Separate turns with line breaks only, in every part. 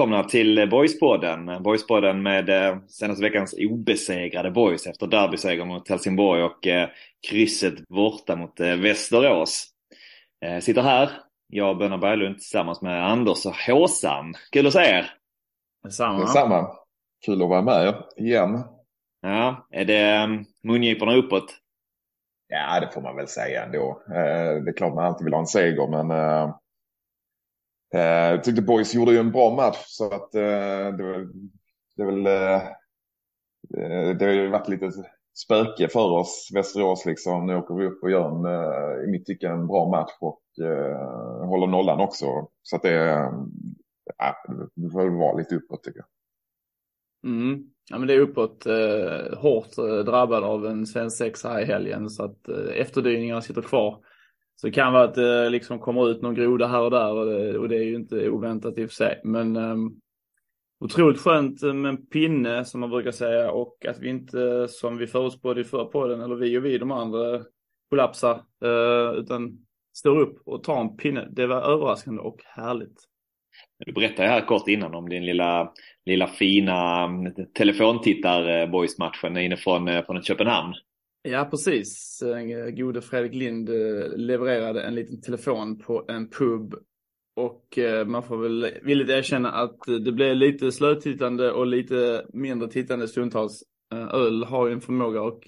välkomna till Boyspodden. Boyspodden med eh, senaste veckans obesegrade Boys efter derbysegern mot Helsingborg och eh, krysset borta mot eh, Västerås. Sitter här, jag Bönna Berglund tillsammans med Anders och Håsan. Kul att se er!
Detsamma.
Detsamma. Kul att vara med igen.
Ja, är det eh, mungiporna uppåt?
Ja, det får man väl säga ändå. Det är klart man alltid vill ha en seger, men Eh, jag tyckte Boys gjorde ju en bra match så att eh, det, var, det är väl eh, det har ju varit lite spöke för oss, Västerås liksom. Nu åker vi upp och gör en, i mitt tycke, en bra match och håller nollan också. Så att det, ja, det får väl vara lite uppåt tycker jag.
Mm. Ja, men det är uppåt. Eh, hårt eh, drabbad av en svensk sexa här i helgen så att eh, efterdyningarna sitter kvar. Så det kan vara att det liksom kommer ut någon groda här och där och det, och det är ju inte oväntat i och för sig. Men um, otroligt skönt med en pinne som man brukar säga och att vi inte som vi förutspådde i förra podden eller vi och vi de andra kollapsar uh, utan står upp och tar en pinne. Det var överraskande och härligt.
Du berättade här kort innan om din lilla, lilla fina mm, telefontittar-boys-matchen inifrån eh, från Köpenhamn.
Ja, precis. Eh, gode Fredrik Lind eh, levererade en liten telefon på en pub och eh, man får väl villigt erkänna att det blev lite slötittande och lite mindre tittande stundtals. Öl har ju en förmåga att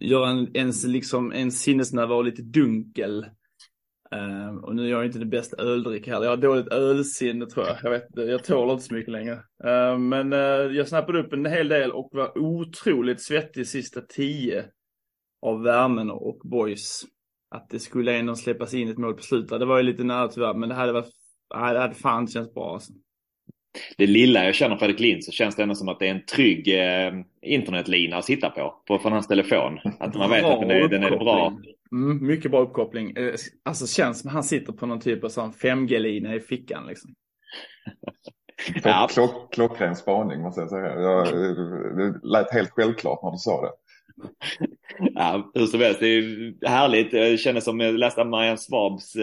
göra en, ens, liksom, en sinnesnärvaro lite dunkel. Uh, och nu är jag inte det bästa öldrick heller. Jag har dåligt ölsinne tror jag. Jag, vet, jag tål inte så mycket längre. Uh, men uh, jag snappade upp en hel del och var otroligt svettig sista tio av värmen och boys. Att det skulle ändå släppas in ett mål på slutet. Det var ju lite nära tyvärr, men det hade varit, det hade fan känts bra alltså.
Det lilla jag känner Fredrik Lind så känns det ändå som att det är en trygg eh, internetlina att sitta på, på från hans telefon. Att man vet att den är, den är bra.
Mm, mycket bra uppkoppling. Eh, alltså känns som han sitter på någon typ av sån 5G-lina i fickan liksom.
ja. Klock, klockren spaning måste jag säga. Jag, det lät helt självklart när du sa det.
ja, hur som helst, det är härligt. Det kändes som jag läste Marianne Svabs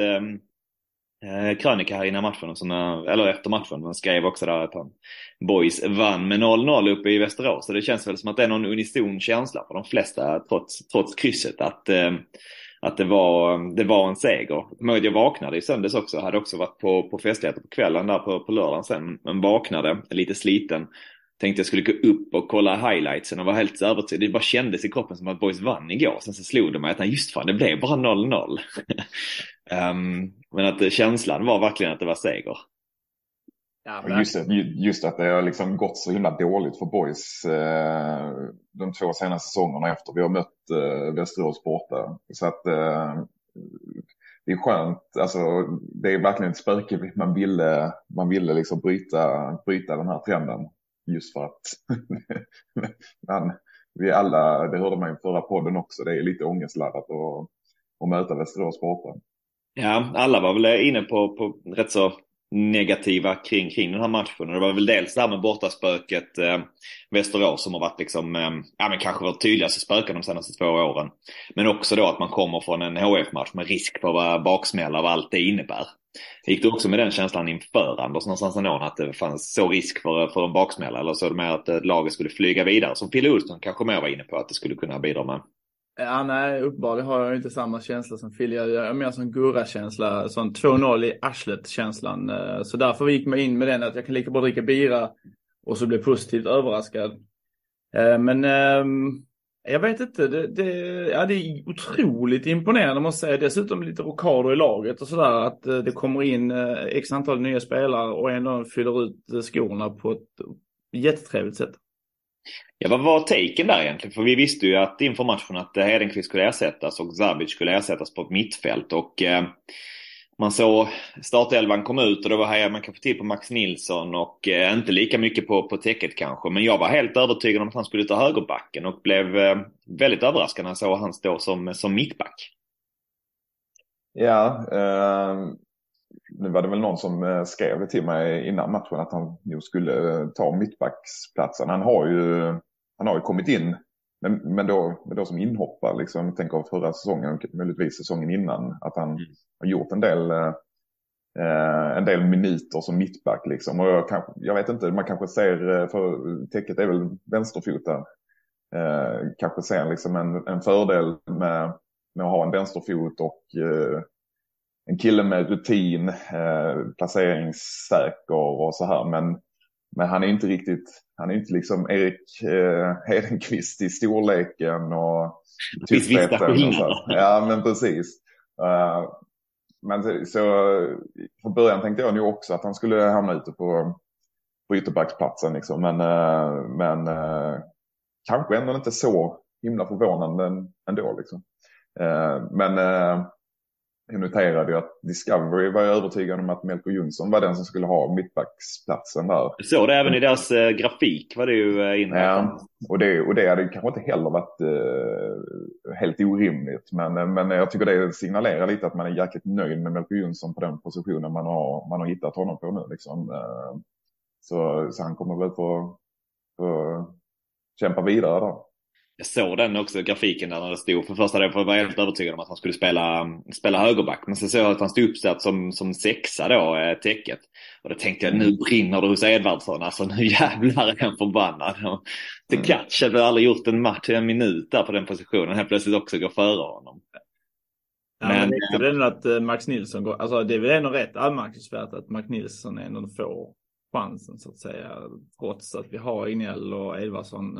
eh, krönika här innan matchen, som, eller efter matchen. man skrev också där att han, Boys vann med 0-0 uppe i Västerås. Så det känns väl som att det är någon unison känsla för de flesta, trots, trots krysset, att, eh, att det, var, det var en seger. Jag vaknade i söndags också, hade också varit på, på festligheter på kvällen där på, på lördagen sen, men vaknade lite sliten. Tänkte jag skulle gå upp och kolla highlightsen och var helt övertygad. Det bara kändes i kroppen som att Boys vann igår. Sen så slog det mig att just fan, det blev bara 0-0. um, men att känslan var verkligen att det var seger.
Ja, just, just, att det har liksom gått så himla dåligt för boys eh, de två senaste säsongerna efter vi har mött eh, Västerås borta. Så att eh, det är skönt, alltså det är verkligen ett spöke. Man ville, man ville liksom bryta, bryta den här trenden just för att man, vi alla, det hörde man i förra podden också, det är lite ångestladdat att, att möta Västerås borta.
Ja, alla var väl inne på, på rätt så negativa kring, kring den här matchen. Och det var väl dels det här med bortaspöket eh, Västerås som har varit liksom, eh, ja men kanske vårt tydligaste spöke de senaste två åren. Men också då att man kommer från en HF-match med risk för att vara baksmälla av allt det innebär. Gick du också med den känslan inför Anders någonstans ändå att det fanns så risk för, för en baksmälla eller så det med att laget skulle flyga vidare som Fille Olsson kanske mer var inne på att det skulle kunna bidra med?
Ja, nej, uppenbarligen har jag inte samma känsla som Fille. Jag är mer som Gurra-känsla, sån 2-0 i arslet-känslan. Eh, så därför gick man in med den att jag kan lika bra dricka bira och så bli positivt överraskad. Eh, men ehm, jag vet inte, det, det, ja, det är otroligt imponerande måste jag säga. Dessutom lite rockader i laget och sådär. Att det kommer in x antal nya spelare och ändå fyller ut skorna på ett jättetrevligt sätt.
Ja, vad var taken där egentligen? För vi visste ju att inför matchen att eh, Hedenqvist skulle ersättas och Zabic skulle ersättas på ett mittfält. Och eh, man såg startelvan kom ut och då hajade man kanske till på Max Nilsson och eh, inte lika mycket på, på täcket kanske. Men jag var helt övertygad om att han skulle ta högerbacken och blev eh, väldigt överraskad när jag såg han stå som, som mittback.
Ja, eh, nu var det väl någon som eh, skrev till mig innan matchen att han nog skulle eh, ta mittbacksplatsen. Han har ju han har ju kommit in, men, men, då, men då som inhoppare, liksom, jag tänker förra säsongen, möjligtvis säsongen innan, att han mm. har gjort en del, eh, en del minuter som mittback. Liksom. Och jag, kanske, jag vet inte, man kanske ser, eh, för täcket är väl vänsterfotad, eh, kanske ser liksom en, en fördel med, med att ha en vänsterfot och eh, en kille med rutin, eh, placeringssäker och så här. Men, men han är inte riktigt, han är inte liksom Erik eh, Hedenqvist i storleken och
tuffheten.
Ja men precis. Uh, men så, så från början tänkte jag nog också att han skulle hamna ute på, på ytterbacksplatsen. Liksom. Men, uh, men uh, kanske ändå inte så himla förvånande ändå. Liksom. Men jag noterade ju att Discovery var övertygad om att Melker Jonsson var den som skulle ha mittbacksplatsen där.
Jag såg det även i deras eh, grafik var det ju eh, inne.
Ja, och det, och det hade kanske inte heller varit eh, helt orimligt. Men, eh, men jag tycker det signalerar lite att man är jäkligt nöjd med Melker Jonsson på den positionen man har, man har hittat honom på nu. Liksom. Eh, så, så han kommer väl få, få kämpa vidare där
jag såg den också, grafiken där när det stod. För första delen var jag helt övertygad om att han skulle spela, spela högerback. Men sen såg jag att han stod uppsatt som, som sexa då, eh, täcket. Och då tänkte jag, nu brinner det hos Edvardsson. Alltså nu jävlar är han förbannad. Tekac mm. hade aldrig gjort en match, en minut där på den positionen. Helt plötsligt också går före honom.
Ja, men, men det är nog att eh, Max Nilsson går, alltså det är väl ändå rätt anmärkningsvärt att Max Nilsson är ändå får chansen så att säga. Trots att vi har Ignell och Edvardsson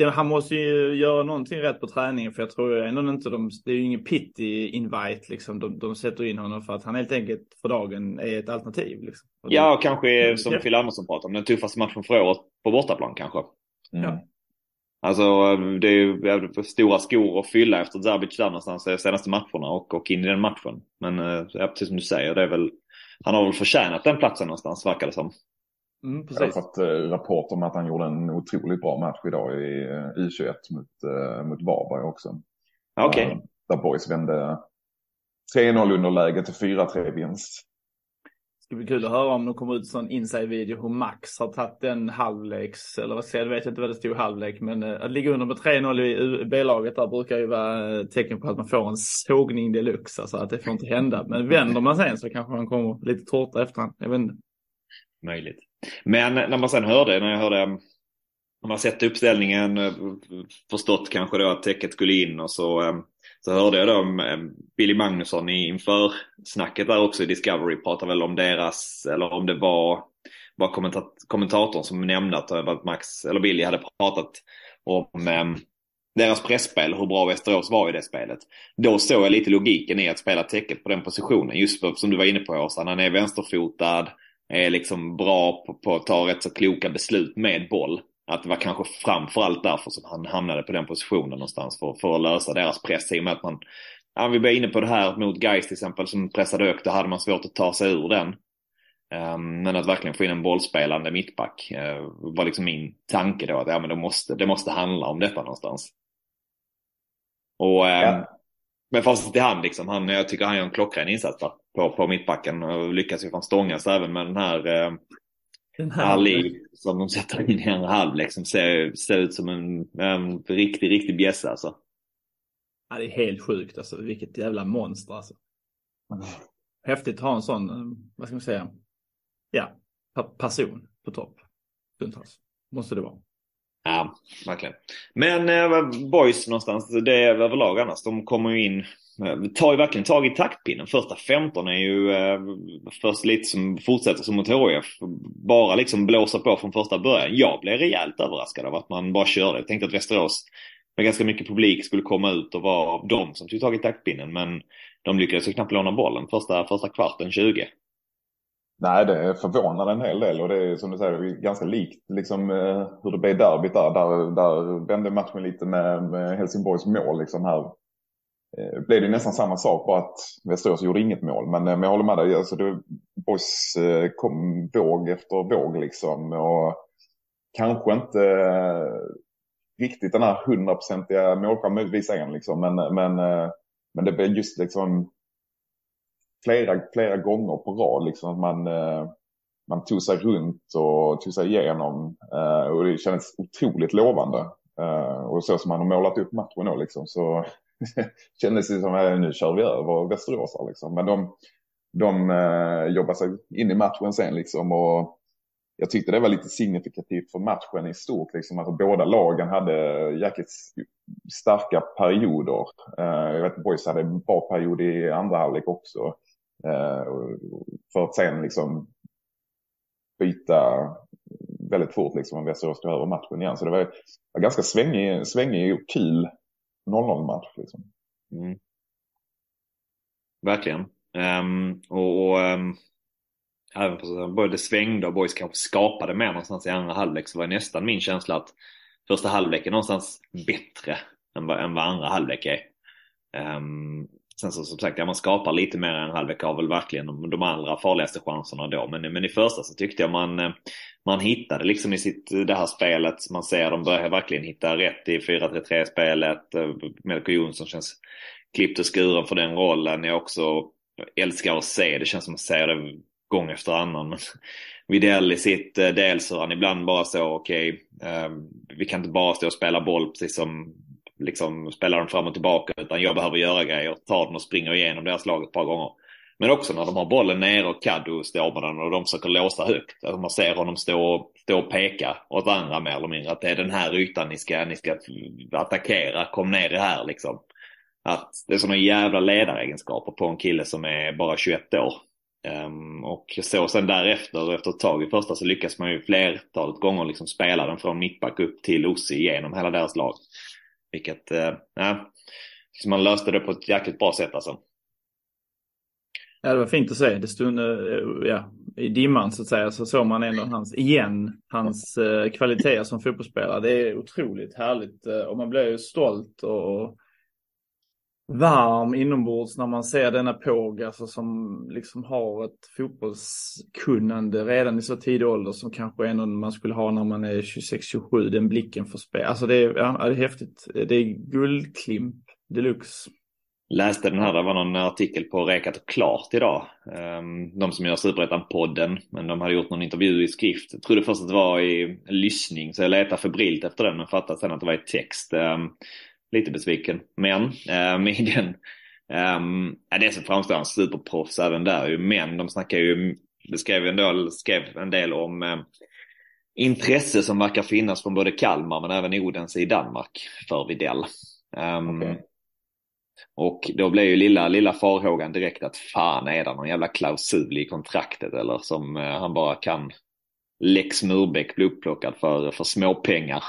eh, han måste ju göra någonting rätt på träningen för jag tror ändå inte de, det är ju ingen pity invite liksom. De, de sätter in honom för att han helt enkelt för dagen är ett alternativ. Liksom.
Ja, och kanske som Phil Andersson pratar om, den tuffaste matchen för året på bortaplan kanske.
Mm. Ja.
Alltså det är ju stora skor att fylla efter Zabic där någonstans de senaste matcherna och, och in i den matchen. Men eh, ja, precis som du säger, det är väl, han har väl förtjänat den platsen någonstans verkar det som.
Mm, Jag har fått eh, rapport om att han gjorde en otroligt bra match idag i eh, U21 mot, eh, mot Varberg också.
Okej. Okay.
Där Boys vände 3-0 underläge till 4-3 vinst.
Det ska bli kul att höra om det kommer ut sån inside-video hur Max har tagit en halvleks, eller vad säger jag, vet inte vad det stod halvlek, men att ligga under med 3-0 i B-laget där brukar ju vara tecken på att man får en sågning deluxe, alltså att det får inte hända. Men vänder man sen så kanske man kommer lite tårta efterhand, jag vet inte.
Möjligt. Men när man sen hörde, när jag hörde, när man sett uppställningen, eh, förstått kanske då att täcket skulle in och så, eh, så hörde jag då eh, Billy Magnusson inför snacket där också i Discovery pratar väl om deras, eller om det var, var kommentat kommentatorn som nämnde att Max, eller Billy hade pratat om deras pressspel, hur bra Västerås var i det spelet. Då såg jag lite logiken i att spela täcket på den positionen. Just för, som du var inne på Åsa, han är vänsterfotad, är liksom bra på, på att ta rätt så kloka beslut med boll. Att det var kanske framförallt därför som han hamnade på den positionen någonstans för, för att lösa deras press. I och med att man, ja, vi var inne på det här mot Gais till exempel som pressade högt, då hade man svårt att ta sig ur den. Um, men att verkligen få in en bollspelande mittback uh, var liksom min tanke då att ja, men det, måste, det måste handla om detta någonstans. Och um, ja. med facit i hand liksom, han, jag tycker han gör en klockren insats där på, på mittbacken och lyckas ju fan stångas även med den här, eh, den här Ali som de sätter in i en halvlek som ser, ser ut som en, en riktig, riktig bjässe alltså.
Ja, det är helt sjukt alltså. Vilket jävla monster alltså. Häftigt att ha en sån, eh, vad ska man säga, ja, person på topp. Stundtals. Måste det vara.
Ja, verkligen. Men eh, boys någonstans, det är överlag annars. De kommer ju in eh, tar ju verkligen tag i taktpinnen. Första 15 är ju eh, först lite som fortsätter som mot HIF, Bara liksom blåsa på från första början. Jag blev rejält överraskad av att man bara körde. Jag tänkte att Västerås med ganska mycket publik skulle komma ut och vara de som tog tag i taktpinnen. Men de lyckades ju knappt låna bollen första, första kvarten 20.
Nej, det förvånar en hel del och det är som du säger ganska likt liksom, eh, hur det blev derbyt där. Där, där vände matchen lite med, med Helsingborgs mål liksom här eh, blev det nästan samma sak bara att Västerås gjorde inget mål. Men, eh, men jag håller med dig, alltså det, Boys eh, kom våg efter våg liksom. Och kanske inte riktigt den här hundraprocentiga målchansen, möjligtvis en liksom. Men, men, men det blev just liksom flera, flera gånger på rad liksom att man, eh, man tog sig runt och tog sig igenom eh, och det kändes otroligt lovande. Eh, och så som man har målat upp matchen då liksom så kändes det som att nu kör vi över Västerås liksom. Men de, de eh, jobbade sig in i matchen sen liksom och jag tyckte det var lite signifikativt för matchen i stort. Liksom. Alltså, båda lagen hade jäkligt starka perioder. Eh, jag vet att Boys hade en bra period i andra halvlek också. Eh, för att sen liksom byta väldigt fort liksom om Västerås tog över matchen igen. Så det var, var ganska svängig, svängig och kul 0-0 match. Liksom. Mm.
Verkligen. Um, och, och um, även på både svängde och boys kanske skapade mer någonstans i andra halvlek så var det nästan min känsla att första halvlek är någonstans bättre än vad, än vad andra halvlek är. Um, sen så som sagt, ja man skapar lite mer än en halvlek har väl verkligen de, de allra farligaste chanserna då. Men, men i första så tyckte jag man, eh, man hittade liksom i sitt, eh, det här spelet. Man ser de börjar verkligen hitta rätt i 4-3-3 spelet. Eh, Melker Jonsson känns klippt och skuren för den rollen. Jag också älskar att se, det känns som att se det gång efter annan. Widell i sitt dels hur han ibland bara så okej, okay, vi kan inte bara stå och spela boll precis som liksom spela dem fram och tillbaka utan jag behöver göra grejer, ta den och springa igenom deras lag ett par gånger. Men också när de har bollen nere och Kaddo står med den och de försöker låsa högt. Alltså man ser honom stå, stå och peka åt andra mer eller mindre. Att det är den här ytan ni ska, ni ska attackera, kom ner i här liksom. Att det är sådana jävla ledaregenskaper på en kille som är bara 21 år. Um, och så sen därefter, efter ett tag i första så lyckas man ju flertalet gånger liksom spela den från mittback upp till Ossi genom hela deras lag. Vilket, uh, ja, man löste det på ett jäkligt bra sätt alltså.
Ja, det var fint att se. Det stod, eh, ja, I dimman så att säga så såg man ändå hans, igen, hans eh, kvaliteter som fotbollsspelare. Det är otroligt härligt eh, och man blir ju stolt och varm inombords när man ser denna Påg, alltså som liksom har ett fotbollskunnande redan i så tidig ålder som kanske ändå man skulle ha när man är 26-27, den blicken för spel. Alltså det är, ja, det är häftigt. Det är guldklimp deluxe.
Läste den här, det var någon artikel på Rekat och Klart idag. Ehm, de som gör Superettan-podden, men de hade gjort någon intervju i skrift. Jag trodde först att det var i lyssning, så jag letade febrilt efter den, men fattade sen att det var i text. Ehm, Ehm, lite besviken. Men den, um, ja, det som framstår han superproffs även där ju. Men de snackar ju, det skrev en del, skrev en del om um, intresse som verkar finnas från både Kalmar men även Odense i Danmark för Videll. Um, okay. Och då blev ju lilla, lilla farhågan direkt att fan är det någon jävla klausul i kontraktet eller som uh, han bara kan Lex Murbeck bli upplockad för, för småpengar.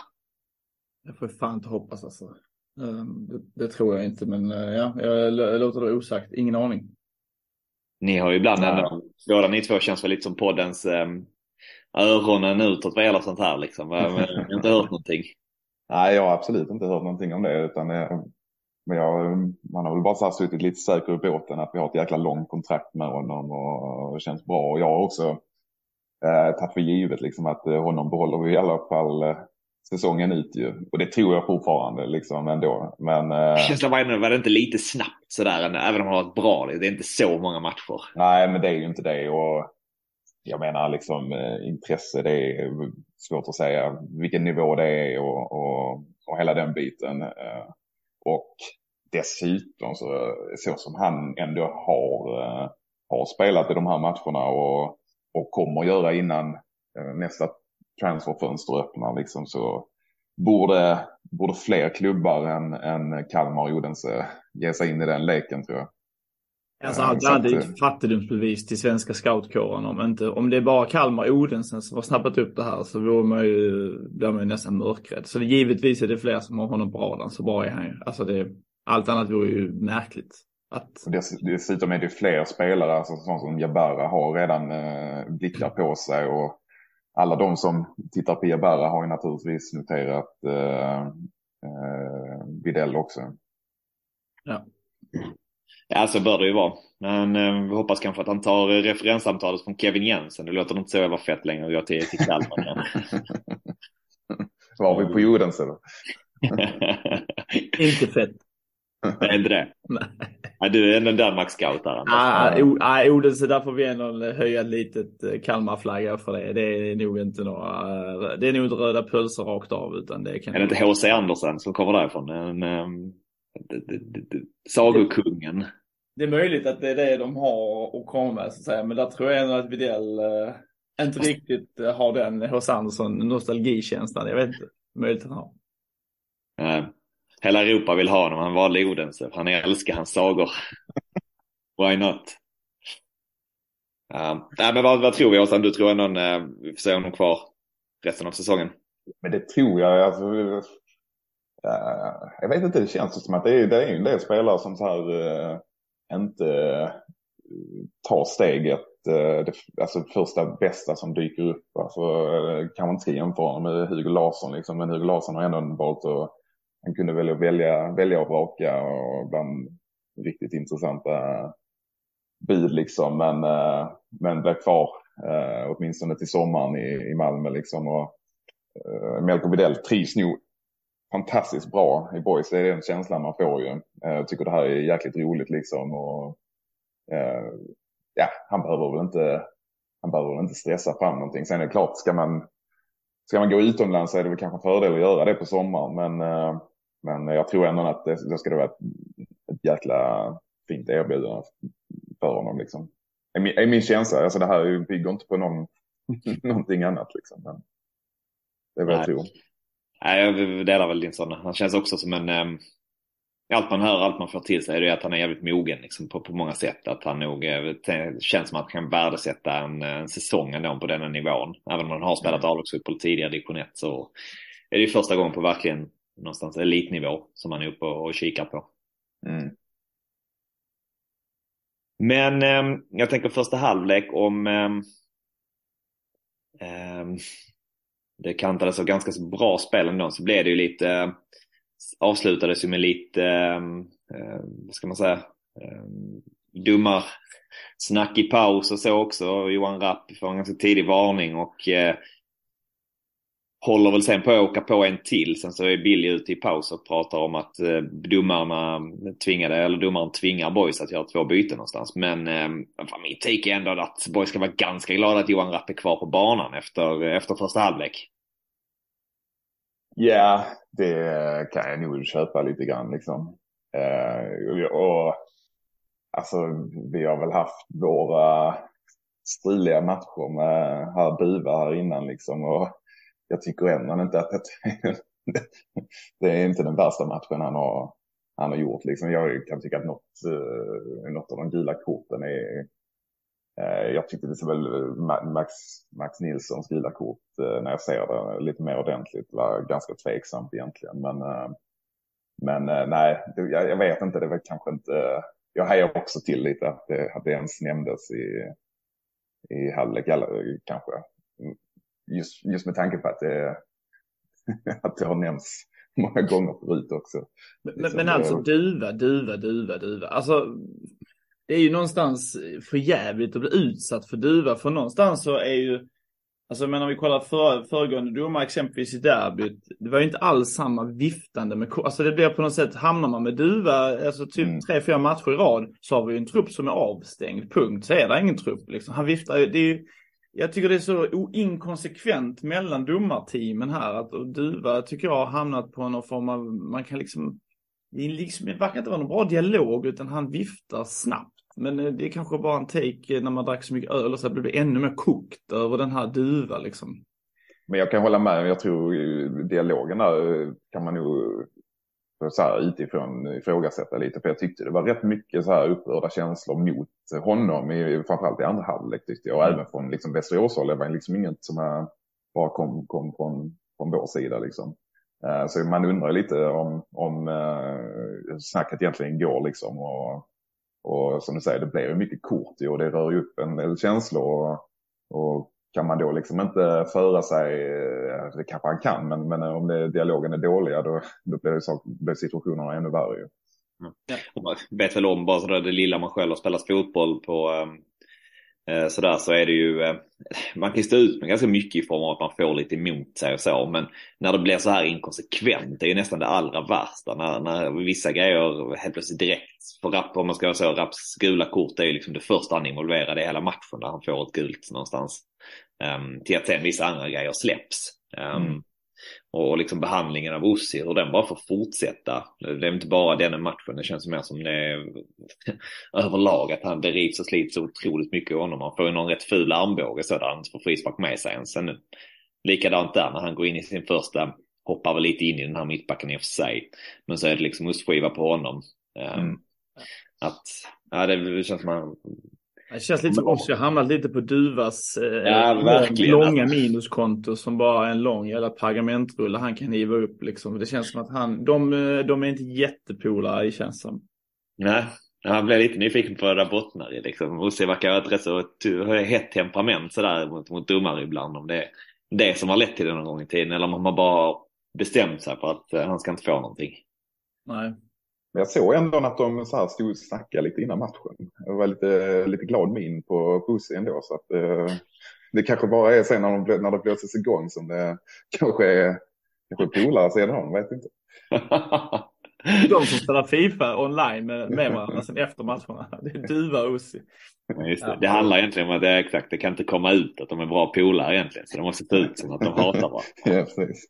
Jag får fan inte hoppas alltså. Ehm, det, det, tror jag inte, men eh, ja, jag låter det osagt. Ingen aning.
Ni har ju ibland ändå, båda ni två känns väl lite som poddens um, öronen utåt vad gäller sånt här liksom. Men jag har inte hört någonting.
Nej, jag har absolut inte hört någonting om det. Utan det, men jag, man har väl bara så suttit lite säker i båten att vi har ett jäkla långt kontrakt med honom och, och känns bra. Och jag har också eh, tagit för givet liksom att eh, honom behåller vi i alla fall eh, säsongen ut ju. Och det tror jag fortfarande liksom ändå. Men,
eh... Känslan var, var det inte lite snabbt sådär, även om han har varit bra. Det är inte så många matcher.
Nej, men det är ju inte det. Och jag menar liksom eh, intresse, det är svårt att säga vilken nivå det är och, och, och hela den biten. Eh, och dessutom så, så som han ändå har, eh, har spelat i de här matcherna och, och kommer göra innan nästa transferfönster öppnar liksom så borde, borde fler klubbar än, än Kalmar och Odense ge sig in i den leken tror jag.
Alltså allt annat är ett fattigdomsbevis till svenska scoutkåren. Om, inte, om det är bara Kalmar och Odense som har snappat upp det här så vore man ju, blir man ju nästan mörkrädd. Så det, givetvis är det fler som har honom på radarn, så bra är han ju. Alltså det, allt annat vore ju märkligt. Att...
Dessutom är det fler spelare, alltså sånt som Jabara har redan eh, blickar på sig och alla de som tittar på Jabara har ju naturligtvis noterat eh, eh, Videll också.
Ja. Ja, så bör det ju vara. Men eh, vi hoppas kanske att han tar referenssamtalet från Kevin Jensen. Det låter inte så jävla fett längre att gå till, till Kalmar.
Var vi på jorden så?
inte fett.
Det är inte det?
Nej.
Ja, du är en Danmark-scout där.
Ah, Odense, där får vi ändå höja ett litet eh, Kalmarflagga för det. Det är nog inte några, det är nog inte röda pölser rakt av. Utan det kan
är det inte H.C. Andersen som kommer därifrån? En, um, sagokungen.
Det är möjligt att det är det de har att komma med så att säga. Men där tror jag ändå att Widell uh, inte riktigt uh, har den H.C. Andersson nostalgikänslan. Jag vet inte. Möjligt att han har.
Uh, hela Europa vill ha honom. Han valde Odense. Han älskar hans sagor. Why not? Uh, nej, men vad, vad tror vi Åsan? Du tror ändå uh, eh, vi får se honom kvar resten av säsongen?
Men det tror jag. Alltså, uh, jag vet inte, det känns som att det är, det är en del spelare som så här uh, inte uh, tar steget. Det, alltså första bästa som dyker upp. Alltså, kan man inte jämföra honom med Hugo Larsson liksom. Men Hugo Larsson har ändå valt att han kunde välja, välja, välja och vraka och bland riktigt intressanta bud liksom. Men, eh, men blev kvar eh, åtminstone till sommaren i, i Malmö liksom. Och eh, Melko Widell trivs nog fantastiskt bra i boys. Det är den känslan man får ju. Jag tycker det här är jäkligt roligt liksom. Och, ja, han behöver väl inte han behöver väl inte stressa fram någonting. Sen är det klart, ska man, ska man gå utomlands så är det väl kanske en fördel att göra det på sommaren. Men men jag tror ändå att det, det ska vara ett, ett jäkla fint erbjudande för honom. Liksom. Är min, är min känsla. Alltså det här bygger inte på någon, någonting annat. Liksom. Men det är vad jag tror.
Nej, jag delar väl din sådana. Han känns också som en... Um, allt man hör, allt man får till sig, det är att han är jävligt mogen liksom, på, på många sätt. Att han nog uh, känns som att han kan värdesätta en, en säsong ändå på denna nivån. Även om han har spelat mm. A-lagsfotboll tidigare, division 1, så är det ju första gången på verkligen någonstans elitnivå som han är uppe och kikar på. Mm. Men eh, jag tänker första halvlek om eh, det kantades av ganska så bra spel ändå så blev det ju lite eh, avslutades ju med lite, ehm, eh, vad ska man säga, dummar snack i paus och så också. Johan Rapp får en ganska tidig varning och eh, håller väl sen på att åka på en till. Sen så är Billy ute i paus och pratar om att eh, domarna tvingade, eller domaren tvingar Boys att göra två byten någonstans. Men eh, min take är ändå att Boys ska vara ganska glada att Johan Rapp är kvar på banan efter, eh, efter första halvlek.
Ja, det kan jag nog köpa lite grann liksom. Eh, och alltså, vi har väl haft våra struliga matcher med här Buva här innan liksom. Och jag tycker ändå inte att det, det är inte den värsta matchen han har, han har gjort. Liksom. Jag kan tycka att något, eh, något av de gula korten är... Eh, jag tyckte det väl eh, Max, Max Nilssons gula kort när jag ser det lite mer ordentligt var ganska tveksamt egentligen. Men, men nej, jag, jag, vet inte, det var kanske inte... Jag hejar också till lite att det, att det ens nämndes i, i halvlek kanske just, just med tanke på att det, att det har nämnts många gånger förut också.
Men, liksom, men alltså duva, duva, duva, duva. Alltså det är ju någonstans för jävligt att bli utsatt för duva. För någonstans så är ju, alltså men om vi kollar för, föregående domar exempelvis i derbyt. Det var ju inte alls samma viftande med, alltså det blir på något sätt, hamnar man med duva, alltså typ mm. tre, fyra matcher i rad. Så har vi ju en trupp som är avstängd, punkt. Så är det ingen trupp liksom. Han viftar ju, det är ju jag tycker det är så inkonsekvent mellan domarteamen här. Att Duva tycker jag har hamnat på någon form av, man kan liksom, det, liksom, det verkar inte vara någon bra dialog utan han viftar snabbt. Men eh, det är kanske bara en take eh, när man drack så mycket öl och så blev det ännu mer kokt över den här Duva liksom.
Men jag kan hålla med, jag tror eh, dialogen där kan man nog så här utifrån ifrågasätta lite. För jag tyckte det var rätt mycket så här upprörda känslor mot honom, i, framförallt i andra halvlek tyckte jag. Och mm. även från liksom Västeråshåll, det var liksom inget som här, bara kom, kom från, från vår sida liksom. Uh, så man undrar lite om, om uh, snacket egentligen går liksom. Och, och som du säger, det blir ju mycket kort och det rör ju upp en del känslor. Och, och kan man då liksom inte föra sig, eh, det kanske han kan, men, men eh, om det, dialogen är dåliga då, då blir, det, blir situationerna ännu värre ju. Mm.
Ja. Man vet väl om bara sådär det lilla man själv har spelat fotboll på, ehm, Eh, sådär så är det ju, eh, man kan ju stå ut med ganska mycket i form av att man får lite emot sig och så. Men när det blir så här inkonsekvent, det är ju nästan det allra värsta. När, när vissa grejer helt plötsligt direkt, för Rapp, om man ska säga så, Rapps gula kort är ju liksom det första han involverade i hela matchen där han får ett gult någonstans. Um, till att sen vissa andra grejer släpps. Um, mm och liksom behandlingen av Ossi, hur den bara får fortsätta. Det är inte bara den matchen, det känns mer som det överlag att han, det rivs och slits så otroligt mycket i honom. Han får ju någon rätt ful armbåge så där han får frispark med sig ens. Sen likadant där när han går in i sin första, hoppar väl lite in i den här mittbacken i och för sig. Men så är det liksom ostskiva på honom. Ehm, mm. Att, ja det känns som han
det känns lite som oss, jag hamnat lite på Duvas eh,
ja,
långa minuskonto som bara är en lång jävla pergamentrulle han kan hiva upp liksom. Det känns som att han, de, eh, de är inte jättepolare i känns som.
Nej, han blev lite nyfiken på vad det bottnar i liksom. Ossi verkar ha ett rätt så hett temperament sådär mot, mot domare ibland. Om det är det som har lett till det någon gång i tiden eller om man bara bestämt sig för att eh, han ska inte få någonting.
Nej.
Men jag såg ändå att de så här stod och snackade lite innan matchen. Det var lite, lite glad min på Pussy ändå. Så att, eh, det kanske bara är sen när, de, när det blåses igång som det kanske är kanske polare sedan de, vet inte.
de som spelar Fifa online med, med varandra sen efter matcherna. Det är Duva och.
Just det. det handlar egentligen om att det är exakt, det kan inte komma ut att de är bra polare egentligen. Så det måste se ut som att de hatar varandra.
ja, precis.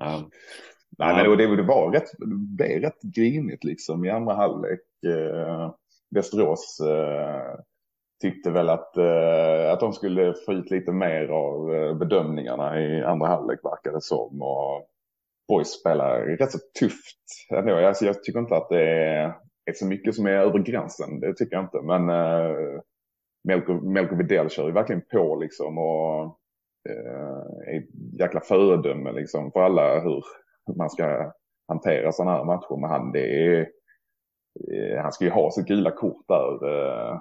Ja. Nej, men det, det, var rätt, det blev rätt grinigt liksom i andra halvlek. Eh, Västerås eh, tyckte väl att, eh, att de skulle få ut lite mer av eh, bedömningarna i andra halvlek verkade det som. Och Boys spelar rätt så tufft ändå. Alltså, jag tycker inte att det är, är så mycket som är över gränsen, det tycker jag inte. Men eh, Melko, Melko Videll kör ju verkligen på liksom och eh, är ett jäkla föredöme liksom för alla hur man ska hantera sådana här matcher. Men han, det är, eh, han ska ju ha sitt gula kort där. Eh,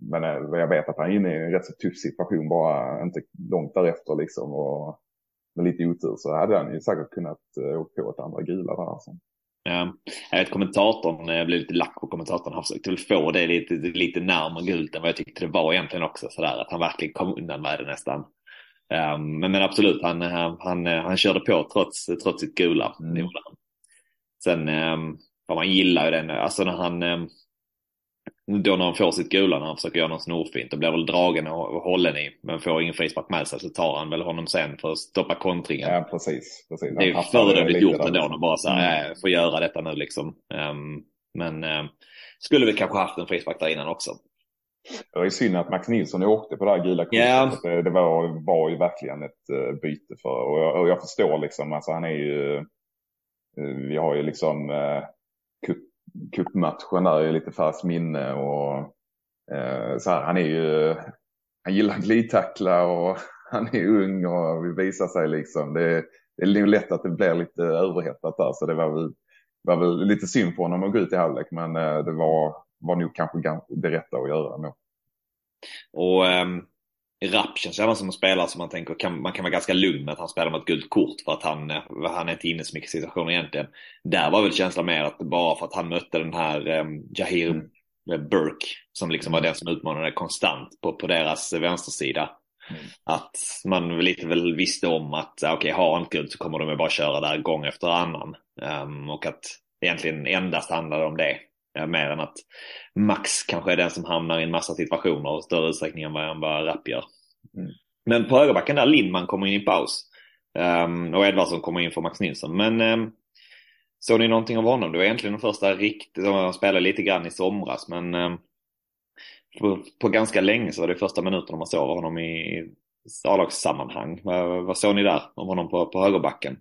men eh, jag vet att han är inne i en rätt så tuff situation bara inte långt därefter liksom. Och med lite otur så hade han ju säkert kunnat åka på ett andra gula där. Alltså.
Ja, jag vet kommentatorn, jag blev lite lack på kommentatorn, han försökte väl få det lite, lite närmare gult än vad jag tyckte det var egentligen också sådär att han verkligen kom undan med det nästan. Um, men, men, absolut, han, han, han, körde på trots, trots sitt gula. Mm. Sen, um, man gillar ju den, alltså när han, um, då när han får sitt gula, när han försöker göra något snorfint, då blir väl dragen och, och hållen i, men får ingen frispark med sig så tar han väl honom sen för att stoppa kontringen.
Ja, precis. precis.
Det är föredömligt gjort ändå, när bara så här, mm. får göra detta nu liksom. Um, men um, skulle vi kanske haft en frispark där innan också.
Det var ju synd att Max Nilsson åkte på det här gula kortet. Yeah. Det, det var, var ju verkligen ett uh, byte för, och jag, och jag förstår liksom, alltså han är ju, uh, vi har ju liksom kupp, kuppmatchen där i lite färskt minne och så här, han är ju, han gillar glidtackla och han är ung och vill visa sig liksom. Det, det är nog lätt att det blir lite överhettat där, så det var väl, var väl lite synd på honom att gå ut i halvlek, men det var var nog kanske det rätta att göra nog.
Och um, Rapp känns även som en spelare som man tänker kan, man kan vara ganska lugn med att han spelar med ett gult kort för att han, eh, han är inte inne i så mycket situationer egentligen. Där var väl känslan mer att bara för att han mötte den här um, Jahir mm. Burke som liksom var den som utmanade konstant på, på deras vänstersida. Mm. Att man lite väl visste om att okej, okay, har han gult så kommer de bara köra där gång efter annan. Um, och att egentligen endast handlade om det. Mer än att Max kanske är den som hamnar i en massa situationer i större utsträckning än vad, vad Rapp gör. Mm. Men på högerbacken där Lindman kommer in i paus. Um, och Edvardsson kommer in för Max Nilsson. Men um, såg ni någonting av honom? Det var egentligen den första riktigt, han spelade lite grann i somras men um, på, på, ganska länge så var det första minuterna man såg honom i A-lagssammanhang. Vad, vad såg ni där om honom på, på högerbacken?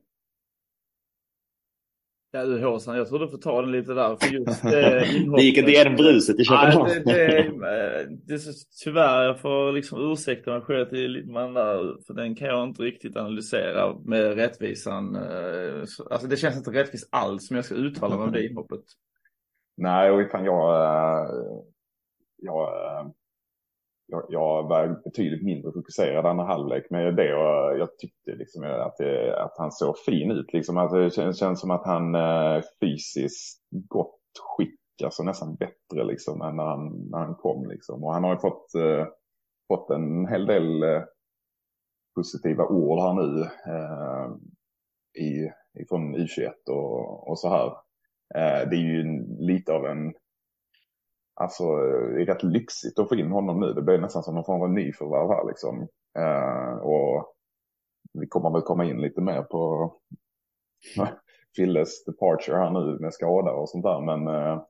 Ja du Håsan, jag tror du får ta den lite där. För just, eh,
det gick inte igenom bruset i Köpenhamn.
Ja, det, det, det, är så, tyvärr, jag får liksom ursäkta mig själv till lite man där, för den kan jag inte riktigt analysera med rättvisan. Eh, alltså det känns inte rättvist alls som jag ska uttala mig om det inhoppet.
Nej, och utan jag, eh, jag eh, jag, jag var betydligt mindre fokuserad andra halvlek med det och jag tyckte liksom att, det, att han såg fin ut. Liksom att det känns, känns som att han eh, fysiskt gott skick alltså nästan bättre liksom än när han, när han kom liksom. Och han har ju fått, eh, fått en hel del eh, positiva ord här nu eh, i, från U21 och, och så här. Eh, det är ju lite av en, alltså det är rätt lyxigt att få in honom nu. Det blir nästan som någon form av nyförvärv här liksom. Eh, och vi kommer väl komma in lite mer på Filles departure här nu med skada och sånt där. Men eh,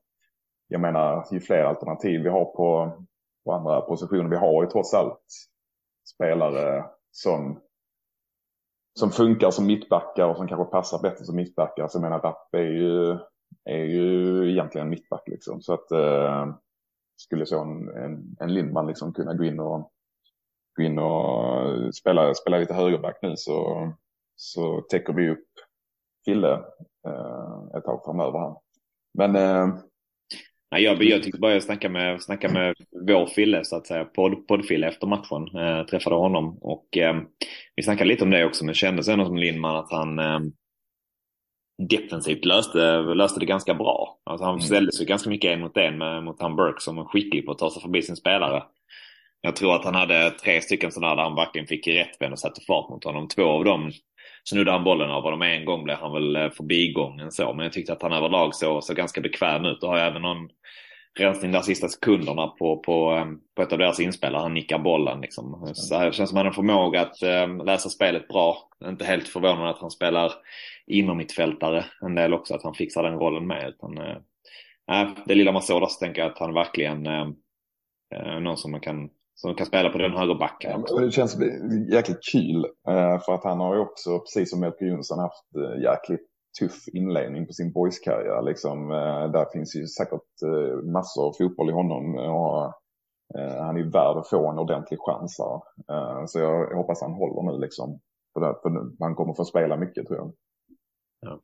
jag menar, ju fler alternativ vi har på, på andra positioner. Vi har ju trots allt spelare som, som funkar som mittbackar och som kanske passar bättre som mittbackar. Så jag menar, Rapp är ju, är ju egentligen mittback liksom. Så att eh, skulle så en, en, en Lindman liksom kunna gå in och gå in och spela, spela lite högerback nu så, så täcker vi upp Fille eh, ett tag framöver här. Men eh,
Nej, jag, jag tyckte bara jag snackade med, snackade med vår Fille, så att säga, podd, poddfille efter matchen. Eh, träffade honom och eh, vi snackade lite om det också, men kände kändes ändå som Lindman att han eh, defensivt löste, löste det ganska bra. Alltså han mm. ställde sig ganska mycket en mot en mot han Burke som är skicklig på att ta sig förbi sin spelare. Jag tror att han hade tre stycken sådana där han verkligen fick rättvänd och satte fart mot honom. Två av dem snuddade han bollen av honom. En gång blev han väl eh, förbigången så. Men jag tyckte att han överlag såg så ganska bekväm ut och har även någon rensning där sista sekunderna på, på, ehm, på ett av deras inspelare. Han nickar bollen liksom. Så det känns som att han har en förmåga att äh, läsa spelet bra. Inte helt förvånande att han spelar inom mittfältare en del också, att han fixar den rollen med. Utan, äh, det lilla man såg där så tänker jag att han verkligen äh, någon som man kan som kan spela på den högerbacken.
Ja, det känns jäkligt kul eh, för att han har ju också, precis som Melker Jonsson, haft jäkligt tuff inledning på sin boyskarriär. Liksom, eh, där finns ju säkert eh, massor av fotboll i honom. Eh, och, han är ju värd att få en ordentlig chans här. Så jag hoppas han håller nu liksom. För, han kommer få spela mycket tror jag.
Ja.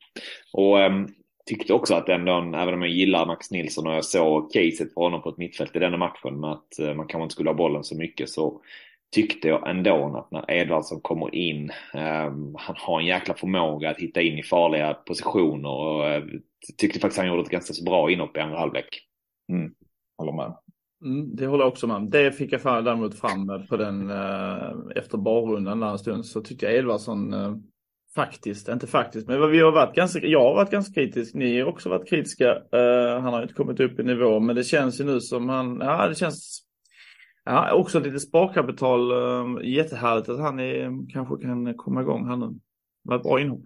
Och äm, tyckte också att ändå, även om jag gillar Max Nilsson och jag såg caset för honom på ett mittfält i denna matchen med att man kanske inte skulle ha bollen så mycket så tyckte jag ändå att när Edvardsson kommer in, um, han har en jäkla förmåga att hitta in i farliga positioner och uh, tyckte faktiskt han gjorde ett ganska så bra inhopp i andra halvlek.
Mm. Håller med.
Mm, det håller jag också med Det fick jag fram, däremot fram på den uh, efter barrundan där en stund så tyckte jag Edvardsson uh, Faktiskt, inte faktiskt, men vi har varit ganska, jag har varit ganska kritisk, ni har också varit kritiska. Uh, han har inte kommit upp i nivå, men det känns ju nu som han, ja det känns, ja också lite sparkapital, uh, jättehärligt att han är, kanske kan komma igång här nu. Var ett bra inhopp.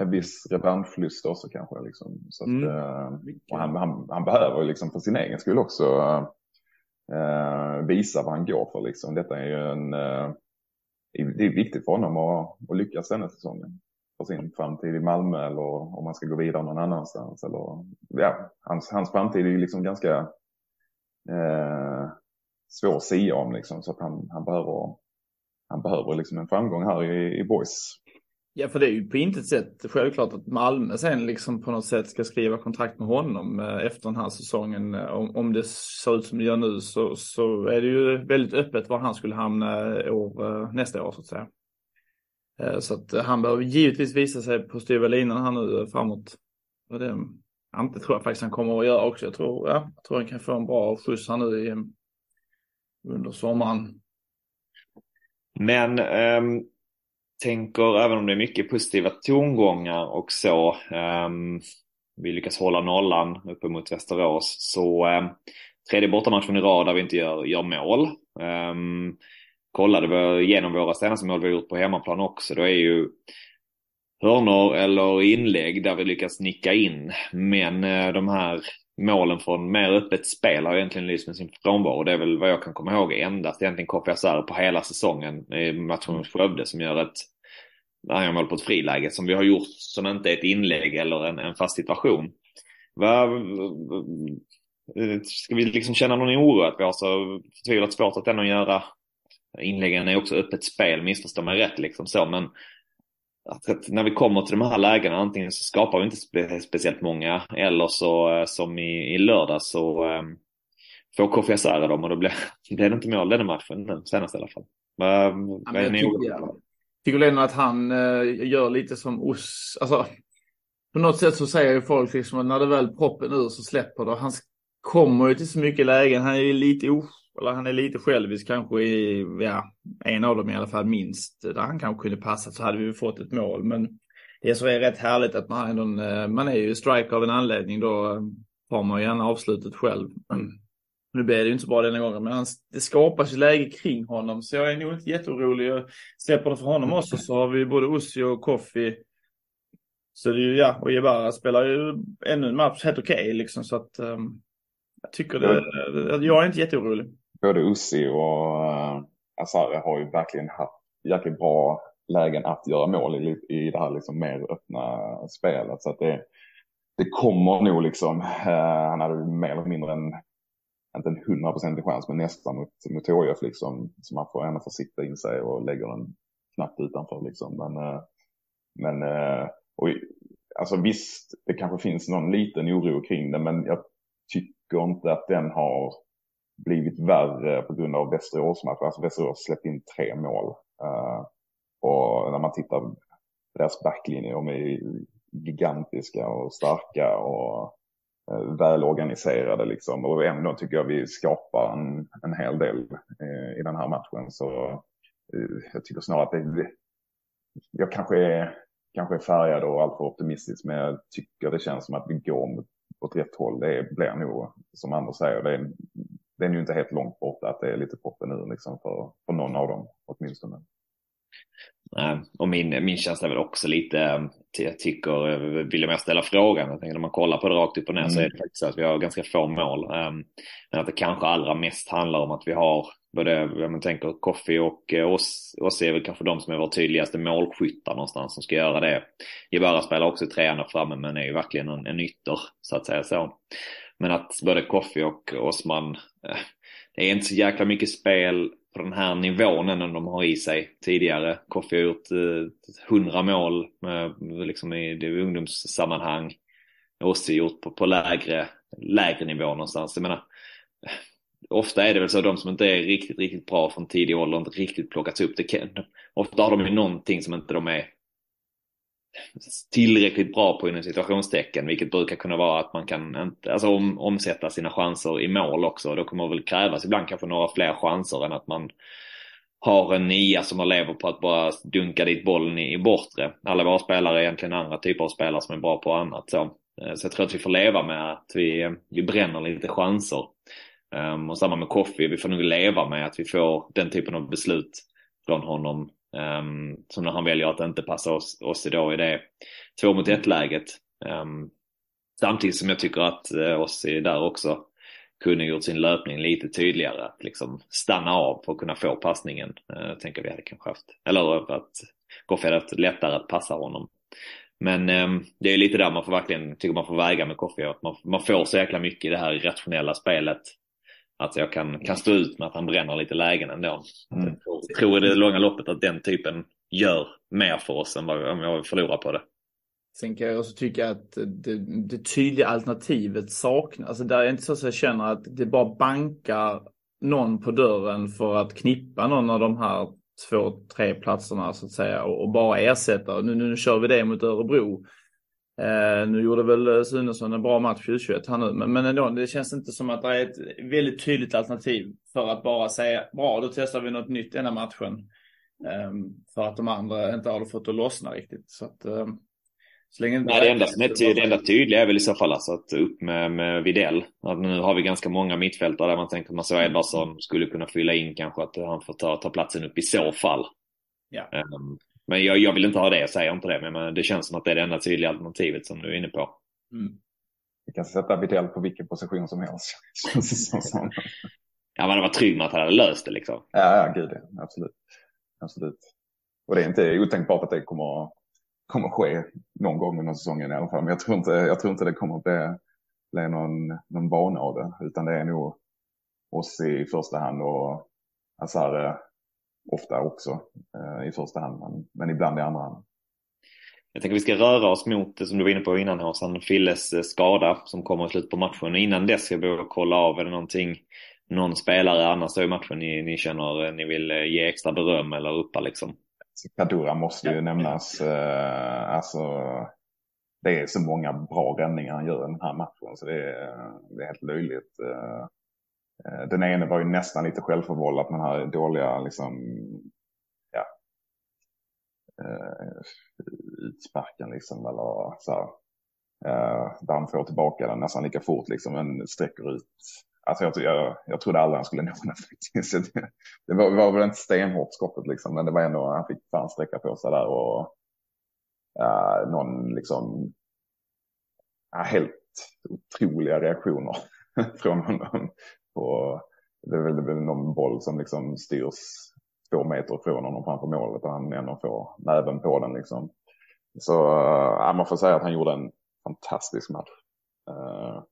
En viss revanschlust också kanske liksom. Så att, mm. uh, han, han, han, behöver liksom för sin egen skull också uh, visa vad han går för liksom. Detta är ju en, det är viktigt för honom att, att lyckas denna säsongen för sin framtid i Malmö eller om man ska gå vidare någon annanstans. Eller, ja, hans, hans framtid är ju liksom ganska eh, svår att sia om liksom, så att han, han behöver, han behöver liksom en framgång här i, i Boys.
Ja, för det är ju på intet sätt självklart att Malmö sen liksom på något sätt ska skriva kontrakt med honom eh, efter den här säsongen. Eh, om, om det ser ut som det gör nu så, så är det ju väldigt öppet var han skulle hamna eh, år, nästa år så att säga. Så att han behöver givetvis visa sig på styva linan här nu framåt. Och det, det tror jag faktiskt han kommer att göra också. Jag tror, ja, jag tror han kan få en bra skjuts här nu i, under sommaren.
Men um, tänker, även om det är mycket positiva tongångar och så, um, vi lyckas hålla nollan uppe mot Västerås, så um, tredje bortamatchen i rad där vi inte gör, gör mål. Um, kollade vi igenom våra senaste mål vi har gjort på hemmaplan också. Då är ju hörnor eller inlägg där vi lyckas nicka in. Men eh, de här målen från mer öppet spel har egentligen lyst med sin frånvaro. Det är väl vad jag kan komma ihåg endast egentligen Kofi Asar på hela säsongen i matchen mot Skövde som gör ett han mål på ett friläge som vi har gjort som inte är ett inlägg eller en, en fast situation. Va, ska vi liksom känna någon oro att vi har så förtvivlat svårt att ändå göra inläggen är också öppet spel, missförstå mig rätt liksom så, men att när vi kommer till de här lägena, antingen så skapar vi inte spe, speciellt många eller så som i, i lördag så um, får Asara dem och då blir, blir det inte mål den matchen, den senaste i alla fall. Vad
är ni jag tycker ändå att han uh, gör lite som Os, alltså på något sätt så säger ju folk liksom att när det väl proppen ur så släpper det. Han kommer ju till så mycket lägen. Han är ju lite, oh, eller han är lite självisk kanske i, ja, en av dem i alla fall minst. Där han kanske kunde passa så hade vi fått ett mål. Men det som är rätt härligt att man, ändå, man är ju striker av en anledning. Då har man gärna avslutet själv. Nu blev det ju inte så bra denna gången, men han, det skapas ju läge kring honom. Så jag är nog inte jätteorolig. Jag släpper det för honom också så har vi både Ussi och Koffi. Så det är ju, ja, och Jebara spelar ju ännu en match helt okej okay, liksom. Så att um, jag tycker det, jag är inte jätteorolig.
Både Ussi och eh, uh, Asare har ju verkligen haft jäkligt bra lägen att göra mål i, i det här liksom mer öppna spelet. Så att det, det kommer nog liksom, uh, han hade mer eller mindre en inte en hundraprocentig chans, men nästan mot, mot HIF liksom. Så man får ändå få sikta in sig och lägger den knappt utanför liksom. Men, eh, men eh, och, alltså visst, det kanske finns någon liten oro kring det, men jag tycker inte att den har blivit värre på grund av Västerås-matchen. Alltså Västerås släppte in tre mål. Uh, och när man tittar på deras backlinje, de är gigantiska och starka och eh, välorganiserade liksom. Och ändå tycker jag vi skapar en, en hel del eh, i den här matchen. Så jag tycker snarare att det, jag kanske är, kanske är färgad och alltför optimistisk, men jag tycker det känns som att vi går åt rätt håll. Det blir nog, som Anders säger, det är, det är ju inte helt långt borta att det är lite poppen nu liksom för, för någon av dem åtminstone.
Och min, min känsla är väl också lite, jag tycker, vill jag mer ställa frågan, jag tänker när man kollar på det rakt upp och ner mm. så är det faktiskt så att vi har ganska få mål. Men att det kanske allra mest handlar om att vi har både, man tänker Koffi och eh, oss, oss är väl kanske de som är våra tydligaste målskyttar någonstans som ska göra det. Jebara spelar också i trean där framme men är ju verkligen en, en ytter så att säga så. Men att både Koffi och Osman, eh, det är inte så jäkla mycket spel på den här nivån än de har i sig tidigare. Koffi har gjort eh, 100 mål med, liksom i det ungdomssammanhang. Ossi gjort på, på lägre, lägre nivå någonstans. Jag menar, eh, ofta är det väl så att de som inte är riktigt, riktigt bra från tidig ålder inte riktigt plockats upp. Det ofta har de ju någonting som inte de är tillräckligt bra på inom situationstecken, vilket brukar kunna vara att man kan inte, alltså om, omsätta sina chanser i mål också. Då kommer det väl krävas ibland kanske några fler chanser än att man har en nia som man lever på att bara dunka dit bollen i, i bortre. Alla våra spelare är egentligen andra typer av spelare som är bra på annat. Så, eh, så jag tror att vi får leva med att vi, vi bränner lite chanser. Um, och samma med Koffi, vi får nog leva med att vi får den typen av beslut från honom Um, så när han väljer att inte passa oss, oss idag i det två mot ett läget. Um, samtidigt som jag tycker att eh, uh, Ossi där också kunde gjort sin löpning lite tydligare. Att liksom stanna av för att kunna få passningen. Uh, tänker vi hade kanske haft. Eller att Koffi hade haft lättare att passa honom. Men um, det är lite där man får verkligen, tycker man får väga med Koffi. Att man, man får så jäkla mycket i det här rationella spelet att jag kan, kan stå ut med att han bränner lite lägen ändå. Mm. Jag tror, tror i det långa loppet att den typen gör mer för oss än vad om jag förlorar på det.
Sen kan jag också tycka att det, det tydliga alternativet saknas. Alltså där är inte så att jag känner att det bara bankar någon på dörren för att knippa någon av de här två, tre platserna så att säga och, och bara ersätta. Nu, nu, nu kör vi det mot Örebro. Eh, nu gjorde väl eh, Sunesson en bra match 2021 här nu, men, men ändå, det känns inte som att det är ett väldigt tydligt alternativ för att bara säga bra, då testar vi något nytt denna matchen. Eh, för att de andra inte har fått att lossna riktigt. Så att, eh,
så länge Nej, det, enda är ty- det enda tydliga är väl i så fall alltså att upp med, med Videll. Att nu har vi ganska många mittfältare där man tänker att man så Edvardsson skulle kunna fylla in kanske att han får ta, ta platsen upp i så fall. Ja. Um, men jag, jag vill inte ha det, jag säger inte det. Men det känns som att det är det enda tydliga alternativet som du är inne på. Mm.
Vi kan sätta Widell på vilken position som helst.
ja, men det var trygg med att han hade löst det liksom.
Ja, ja gud ja. Absolut. Absolut. Och det är inte otänkbart att det kommer, kommer ske någon gång under säsongen i alla fall. Men jag tror inte, jag tror inte det kommer bli, bli någon, någon vana av det. Utan det är nog oss i första hand och Azare ofta också eh, i första hand, men, men ibland i andra hand.
Jag tänker vi ska röra oss mot det som du var inne på innan Håsan, Filles eh, skada som kommer i slutet på matchen. Innan dess ska vi kolla av, är det någonting, någon spelare annars i matchen ni, ni känner eh, ni vill ge extra beröm eller uppa liksom?
Kadura måste ju ja. nämnas. Alltså, det är så många bra räddningar han gör i den här matchen så det är, det är helt löjligt. Eh, den ene var ju nästan lite självförvållat med den här dåliga liksom, ja, eh, utsparken liksom eller så här. Eh, där han får tillbaka den nästan lika fort liksom, men sträcker ut. Alltså jag, jag, jag trodde aldrig han skulle nå den faktiskt. Det, det var, var väl inte stenhårt skottet liksom, men det var ändå, han fick fan sträcka på sig där och uh, någon liksom uh, helt otroliga reaktioner från honom på, det är väl, någon boll som liksom styrs två meter från honom framför målet och han ändå får näven på den liksom. Så eh, ja, man får säga att han gjorde en fantastisk match. Uh,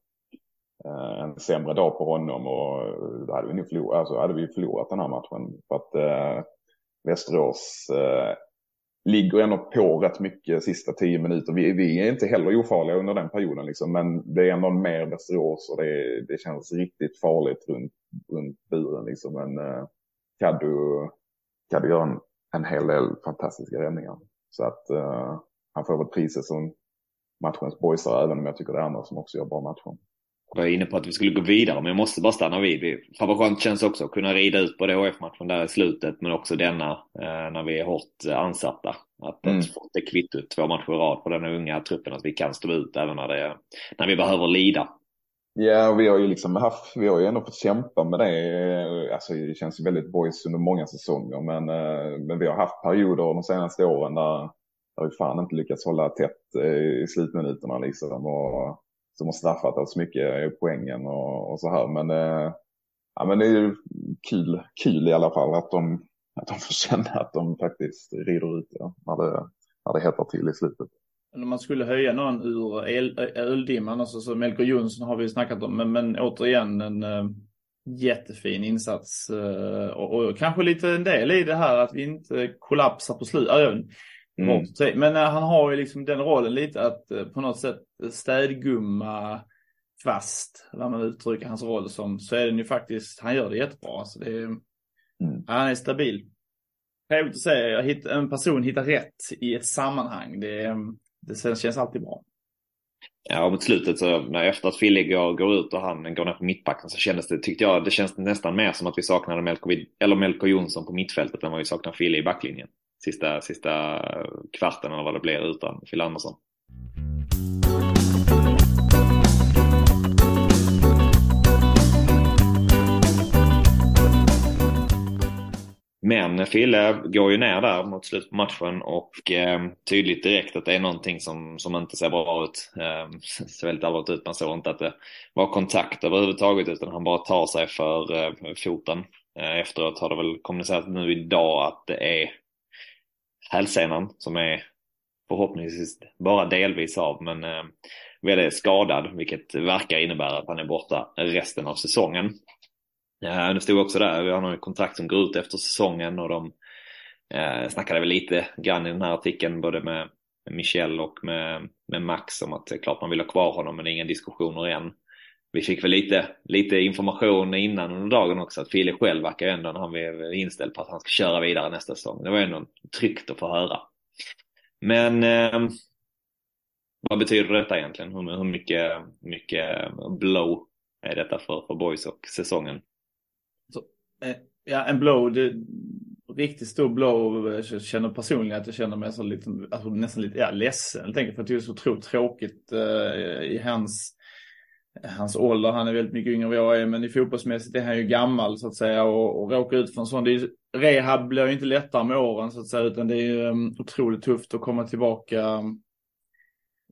uh, en sämre dag på honom och då hade vi nog förlorat, alltså hade vi förlorat den här matchen. För att Västerås ligger ändå på rätt mycket sista tio minuter. Vi, vi är inte heller ofarliga under den perioden liksom, men det är ändå mer Västerås och det, det känns riktigt farligt runt, runt buren liksom. Men eh, Kaddu, Kaddu gör en, en hel del fantastiska räddningar. Så att eh, han får väl priset som matchens boysare, även om jag tycker det är andra som också gör bra matcher
var inne på att vi skulle gå vidare, men jag måste bara stanna vid. Fan vad skönt känns också att kunna rida ut både HF-matchen där i slutet, men också denna eh, när vi är hårt ansatta. Att, mm. att få det kvittot två matcher i rad på den unga truppen, att vi kan stå ut även när, det, när vi behöver lida.
Ja, och vi har ju liksom haft, vi har ju ändå fått kämpa med det. Alltså det känns ju väldigt boys under många säsonger, men, eh, men vi har haft perioder de senaste åren där, där vi fan inte lyckats hålla tätt eh, i slutminuterna liksom. Och, som har straffat oss mycket i poängen och, och så här. Men, eh, ja, men det är ju kul, kul i alla fall att de, att de får känna att de faktiskt rider ut ja, när, det, när det hettar till i slutet.
Om man skulle höja någon ur öldimman, alltså, så Melker Jonsson har vi snackat om, men, men återigen en äh, jättefin insats äh, och, och, kanske lite en del i det här att vi inte kollapsar på slutet. Mm. Men han har ju liksom den rollen lite att eh, på något sätt städgumma kvast, när man uttrycker hans roll som, så är den ju faktiskt, han gör det jättebra. Alltså det är, mm. Han är stabil. Trevligt att se, en person hittar rätt i ett sammanhang. Det, det känns alltid bra.
Ja, mot slutet så när efter att Fille går, går ut och han går ner på mittbacken så kändes det, tyckte jag, det känns nästan mer som att vi saknade Melko, eller Melko Jonsson på mittfältet än vad vi saknar Fille i backlinjen sista, sista kvarten eller vad det blir utan Phil Andersson. Men Fille går ju ner där mot slutet på matchen och eh, tydligt direkt att det är någonting som, som inte ser bra ut. Eh, ser väldigt allvarligt ut. Man såg inte att det var kontakt överhuvudtaget utan han bara tar sig för eh, foten. Eh, efteråt har det väl kommunicerat nu idag att det är hälsenan som är förhoppningsvis bara delvis av men eh, väldigt skadad vilket verkar innebära att han är borta resten av säsongen. Eh, det stod också där, vi har någon kontrakt som går ut efter säsongen och de eh, snackade väl lite grann i den här artikeln både med Michel och med, med Max om att det är klart man vill ha kvar honom men det är inga diskussioner än. Vi fick väl lite, lite information innan under dagen också att Fille själv verkar ändå när han blev inställd på att han ska köra vidare nästa säsong. Det var ändå tryggt att få höra. Men eh, vad betyder detta egentligen? Hur, hur mycket, mycket blow är detta för, för boys och säsongen?
Så, eh, ja, en blow, det, riktigt stor blow. Eh, jag känner personligen att jag känner mig så lite, alltså nästan lite ja, ledsen helt enkelt. För att det är så otroligt tråkigt eh, i hans hans ålder, han är väldigt mycket yngre än vad jag är, men i fotbollsmässigt är han ju gammal så att säga och, och råkar ut för en sån. Är, rehab blir ju inte lättare med åren så att säga, utan det är ju um, otroligt tufft att komma tillbaka.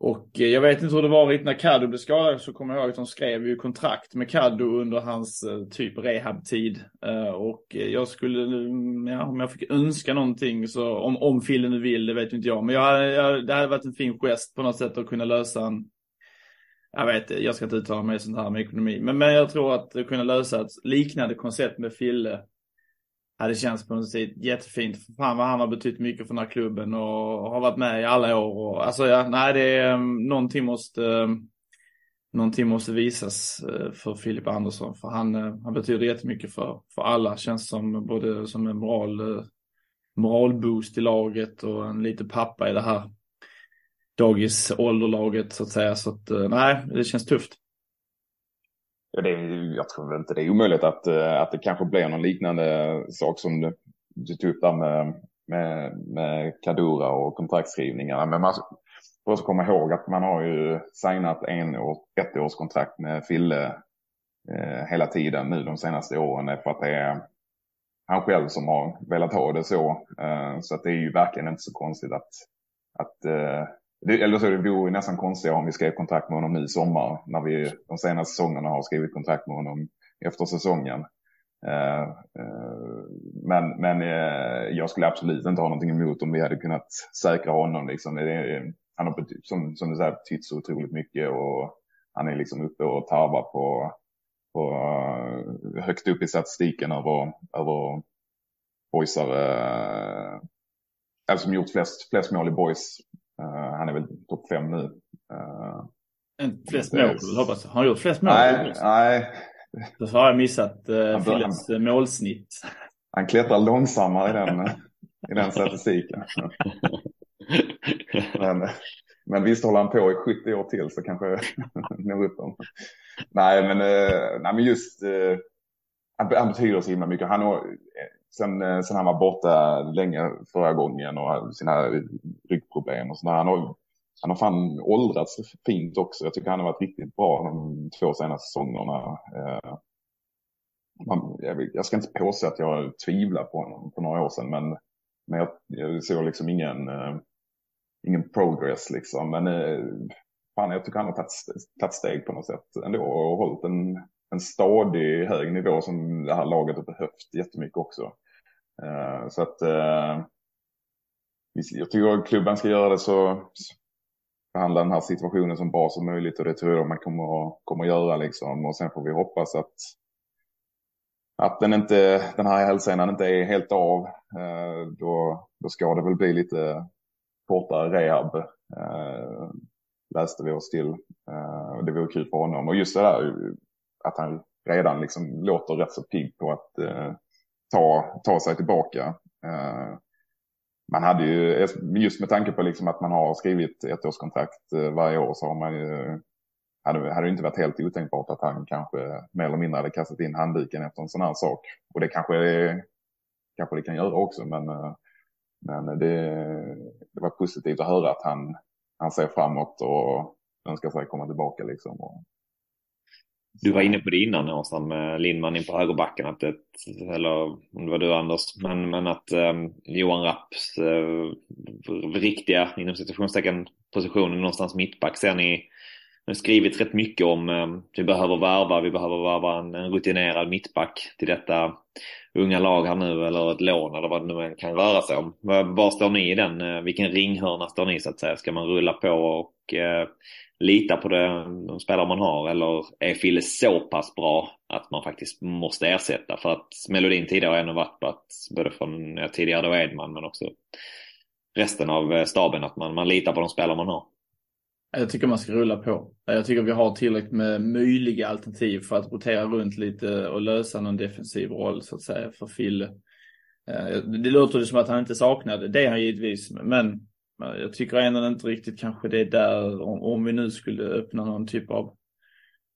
Och eh, jag vet inte hur det var riktigt när Kaddo blev skadad så kommer jag ihåg att de skrev ju kontrakt med Kaddo under hans eh, typ rehabtid. Uh, och jag skulle, mm, ja, om jag fick önska någonting så, om, om Fille nu vill, det vet inte jag. Men jag, jag, det hade varit en fin gest på något sätt att kunna lösa en jag vet, jag ska inte uttala mig sånt här med ekonomi, men, men jag tror att kunna lösa ett liknande koncept med Fille hade känts på något sätt jättefint. Fan vad han har betytt mycket för den här klubben och har varit med i alla år. Och, alltså ja, nej det är mm, någonting måste mm, någonting måste visas eh, för Filip Andersson. För han, eh, han betyder jättemycket för, för alla. Känns som både som en moral, eh, moralboost i laget och en liten pappa i det här dagisålderlaget så att säga. Så att eh, nej, det känns tufft.
Ja, det, jag tror inte det är omöjligt att, eh, att det kanske blir någon liknande sak som du, du tog upp där med, med, med Kadura och kontraktskrivningarna. Men man får också komma ihåg att man har ju signat en år, ett års kontrakt med Fille eh, hela tiden nu de senaste åren för att det är han själv som har velat ha det så. Eh, så att det är ju verkligen inte så konstigt att, att eh, det, eller så det vore nästan konstigt om vi skrev kontrakt med honom nu i sommar när vi de senaste säsongerna har skrivit kontrakt med honom efter säsongen. Uh, uh, men men uh, jag skulle absolut inte ha någonting emot om vi hade kunnat säkra honom. Liksom. Det, han har som, som du säger betytt så otroligt mycket och han är liksom uppe och tarvar på, på högt upp i statistiken över, över boysare. Alltså som gjort flest, flest mål i boys Uh, han är väl topp fem nu. Uh,
flest mål, hoppas Har han gjort flest mål?
Nej, nej.
Då har jag missat uh, Filles målsnitt.
Han klättrar långsammare i den, i den statistiken. men, men visst håller han på i 70 år till så kanske når upp dem. Nej, men, uh, nej, men just uh, han, han betyder så himla mycket. Han har, sen, eh, sen han var borta länge förra gången och hade sina ryggproblem och sådär. Han har, han har fan åldrats fint också. Jag tycker han har varit riktigt bra de två senaste säsongerna. Eh, man, jag, jag, ska inte påstå att jag tvivlar på honom för några år sedan, men, men jag, jag såg liksom ingen, uh, ingen progress liksom. Men uh, fan, jag tycker han har tagit, tagit steg på något sätt ändå och hållit en, en stadig hög nivå som det här laget har behövt jättemycket också. Eh, så att eh, jag tycker att klubben ska göra det så behandla den här situationen som bra som möjligt och det tror jag man kommer att, kommer att göra liksom. Och sen får vi hoppas att att den, inte, den här hälsenan inte är helt av. Eh, då, då ska det väl bli lite kortare rehab. läste vi oss till. det vore kul för honom. Och just det där att han redan liksom låter rätt så pigg på att eh, ta, ta sig tillbaka. Eh, man hade ju, just med tanke på liksom att man har skrivit ett årskontrakt eh, varje år så har man ju, hade, hade det inte varit helt otänkbart att han kanske mer eller mindre hade kastat in handduken efter en sån här sak. Och det kanske, det, kanske det kan göra också, men, eh, men det, det var positivt att höra att han, han ser framåt och önskar sig komma tillbaka. Liksom och,
du var inne på det innan Åsan med Lindman in på högerbacken, att det, eller om det var du Anders, men, men att um, Johan Rapps uh, riktiga, inom situationstecken, position någonstans mittback ser ni har skrivit rätt mycket om um, vi behöver värva, vi behöver värva en, en rutinerad mittback till detta unga lag här nu eller ett lån eller vad det nu kan röra sig om. Var, var står ni i den? Uh, vilken ringhörna står ni så att säga? Ska man rulla på och Eh, lita på det, de spelare man har eller är Fille så pass bra att man faktiskt måste ersätta? För att melodin tidigare har ändå varit på att både från ja, tidigare då Edman men också resten av eh, staben att man, man litar på de spelare man har.
Jag tycker man ska rulla på. Jag tycker vi har tillräckligt med möjliga alternativ för att rotera runt lite och lösa någon defensiv roll så att säga för Fille. Eh, det låter som att han inte saknade det han givetvis, men Eh, jag tycker ändå inte riktigt kanske det är där, om, om vi nu skulle öppna någon typ av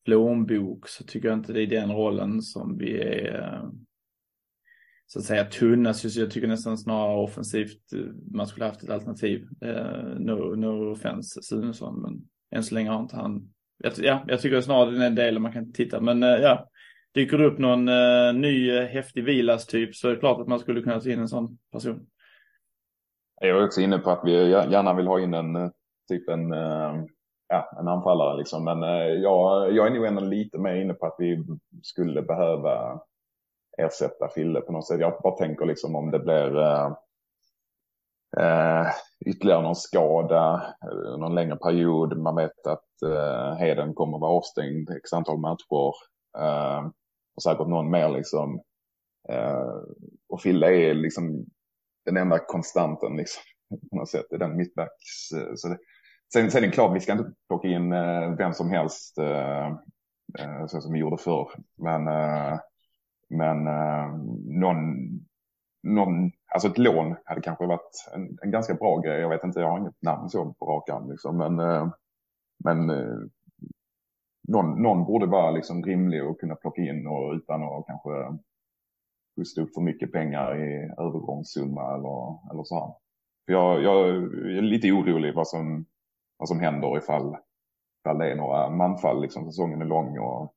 plånbok så tycker jag inte det är den rollen som vi är eh, så att säga tunnast, jag tycker nästan snarare offensivt eh, man skulle haft ett alternativ. Eh, no, no offense Sunesson, men än så länge har inte han. Ja, jag tycker snarare den delen man kan titta, men eh, ja. Dyker det upp någon eh, ny häftig Vilas typ så är det klart att man skulle kunna ta in en sån person.
Jag är också inne på att vi gärna vill ha in en eh, typ en, eh, ja, en anfallare liksom. Men eh, jag, jag är nog ändå lite mer inne på att vi skulle behöva ersätta Fille på något sätt. Jag bara tänker liksom om det blir eh, ytterligare någon skada, någon längre period. Man vet att eh, Heden kommer vara avstängd x antal matcher. Eh, och säkert någon mer liksom. Eh, och Fille är liksom den enda konstanten liksom, på något sätt är den mittbacks. Eh, så det, sen, sen är det klart, vi ska inte plocka in eh, vem som helst eh, så som vi gjorde förr. Men, men någon, någon alltså ett lån hade kanske varit en, en, ganska bra grej. Jag vet inte, jag har inget namn så på rak arm liksom, men, men någon, någon borde vara liksom rimlig att kunna plocka in och utan att kanske pusta upp för mycket pengar i övergångssumma eller, eller så här. För jag, jag är lite orolig vad som, vad som händer ifall, ifall det är några manfall. Liksom, säsongen är lång och,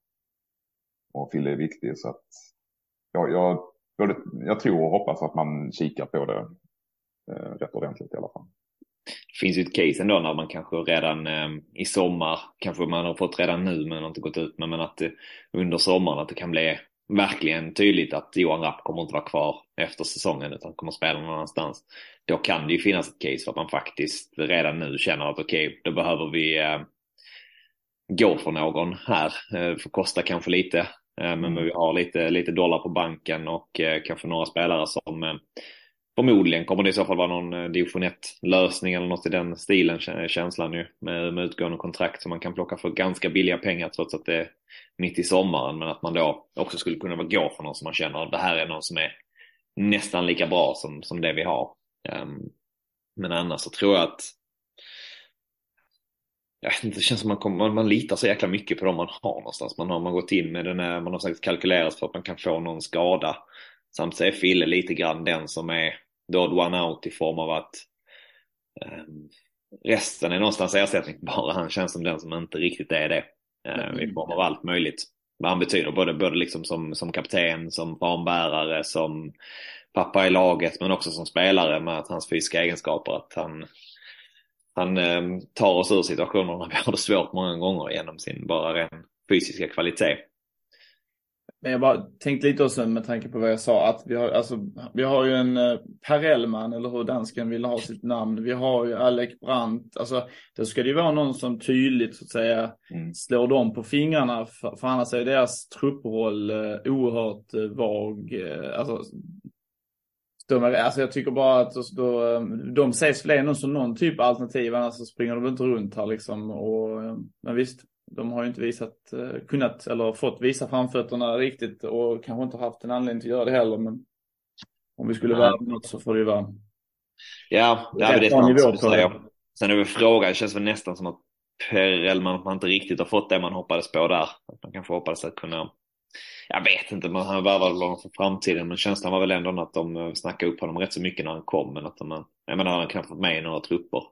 och Fille är viktig. Så att jag, jag, jag tror och hoppas att man kikar på det eh, rätt ordentligt i alla fall.
Det finns ju ett case ändå när man kanske redan eh, i sommar, kanske man har fått redan nu men inte gått ut med, men att eh, under sommaren att det kan bli verkligen tydligt att Johan Rapp kommer inte vara kvar efter säsongen utan kommer spela någon annanstans. Då kan det ju finnas ett case för att man faktiskt redan nu känner att okej, okay, då behöver vi eh, gå för någon här. Eh, får kosta kanske lite, eh, men mm. vi har lite, lite dollar på banken och eh, kanske några spelare som eh, Förmodligen kommer det i så fall vara någon eh, division 1-lösning eller något i den stilen, känslan ju. Med, med utgående kontrakt som man kan plocka för ganska billiga pengar trots att det är mitt i sommaren. Men att man då också skulle kunna gå för någon som man känner, det här är någon som är nästan lika bra som, som det vi har. Um, men annars så tror jag att jag vet inte, det känns som man, kommer, man, litar så jäkla mycket på dem man har någonstans. Man har man gått in med den här, man har säkert kalkylerat för att man kan få någon skada. Samt så är Fille lite grann den som är då one out i form av att um, resten är någonstans ersättningsbara. Han känns som den som inte riktigt är det uh, i form av allt möjligt. Vad han betyder både, både liksom som, som kapten, som banbärare, som pappa i laget men också som spelare med att hans fysiska egenskaper. Att han, han um, tar oss ur situationer när vi har det svårt många gånger genom sin bara ren fysiska kvalitet.
Men jag bara tänkte lite också med tanke på vad jag sa att vi har, alltså, vi har ju en eh, Per eller hur dansken vill ha sitt namn. Vi har ju Alec Brandt. Alltså, då ska det ju vara någon som tydligt så att säga mm. slår dem på fingrarna. För, för annars är deras trupproll eh, oerhört eh, vag. Eh, alltså, de är, alltså jag tycker bara att då, eh, de ses väl ändå som någon typ av alternativ. Annars så springer de inte runt här liksom. Och, eh, men visst, de har ju inte visat, eh, kunnat eller fått visa framfötterna riktigt och kanske inte haft en anledning till att göra det heller. Men om vi skulle vara något så får det ju vara.
Ja, det är det sant som du säger. Sen är det frågan, det känns väl nästan som att Per Elman man inte riktigt har fått det man hoppades på där. Att man kanske hoppades att kunna, jag vet inte, man har värvat honom för framtiden men känslan var väl ändå att de eh, snackade upp honom rätt så mycket när han kom. Men att de, jag menar han har knappt fått med i några trupper.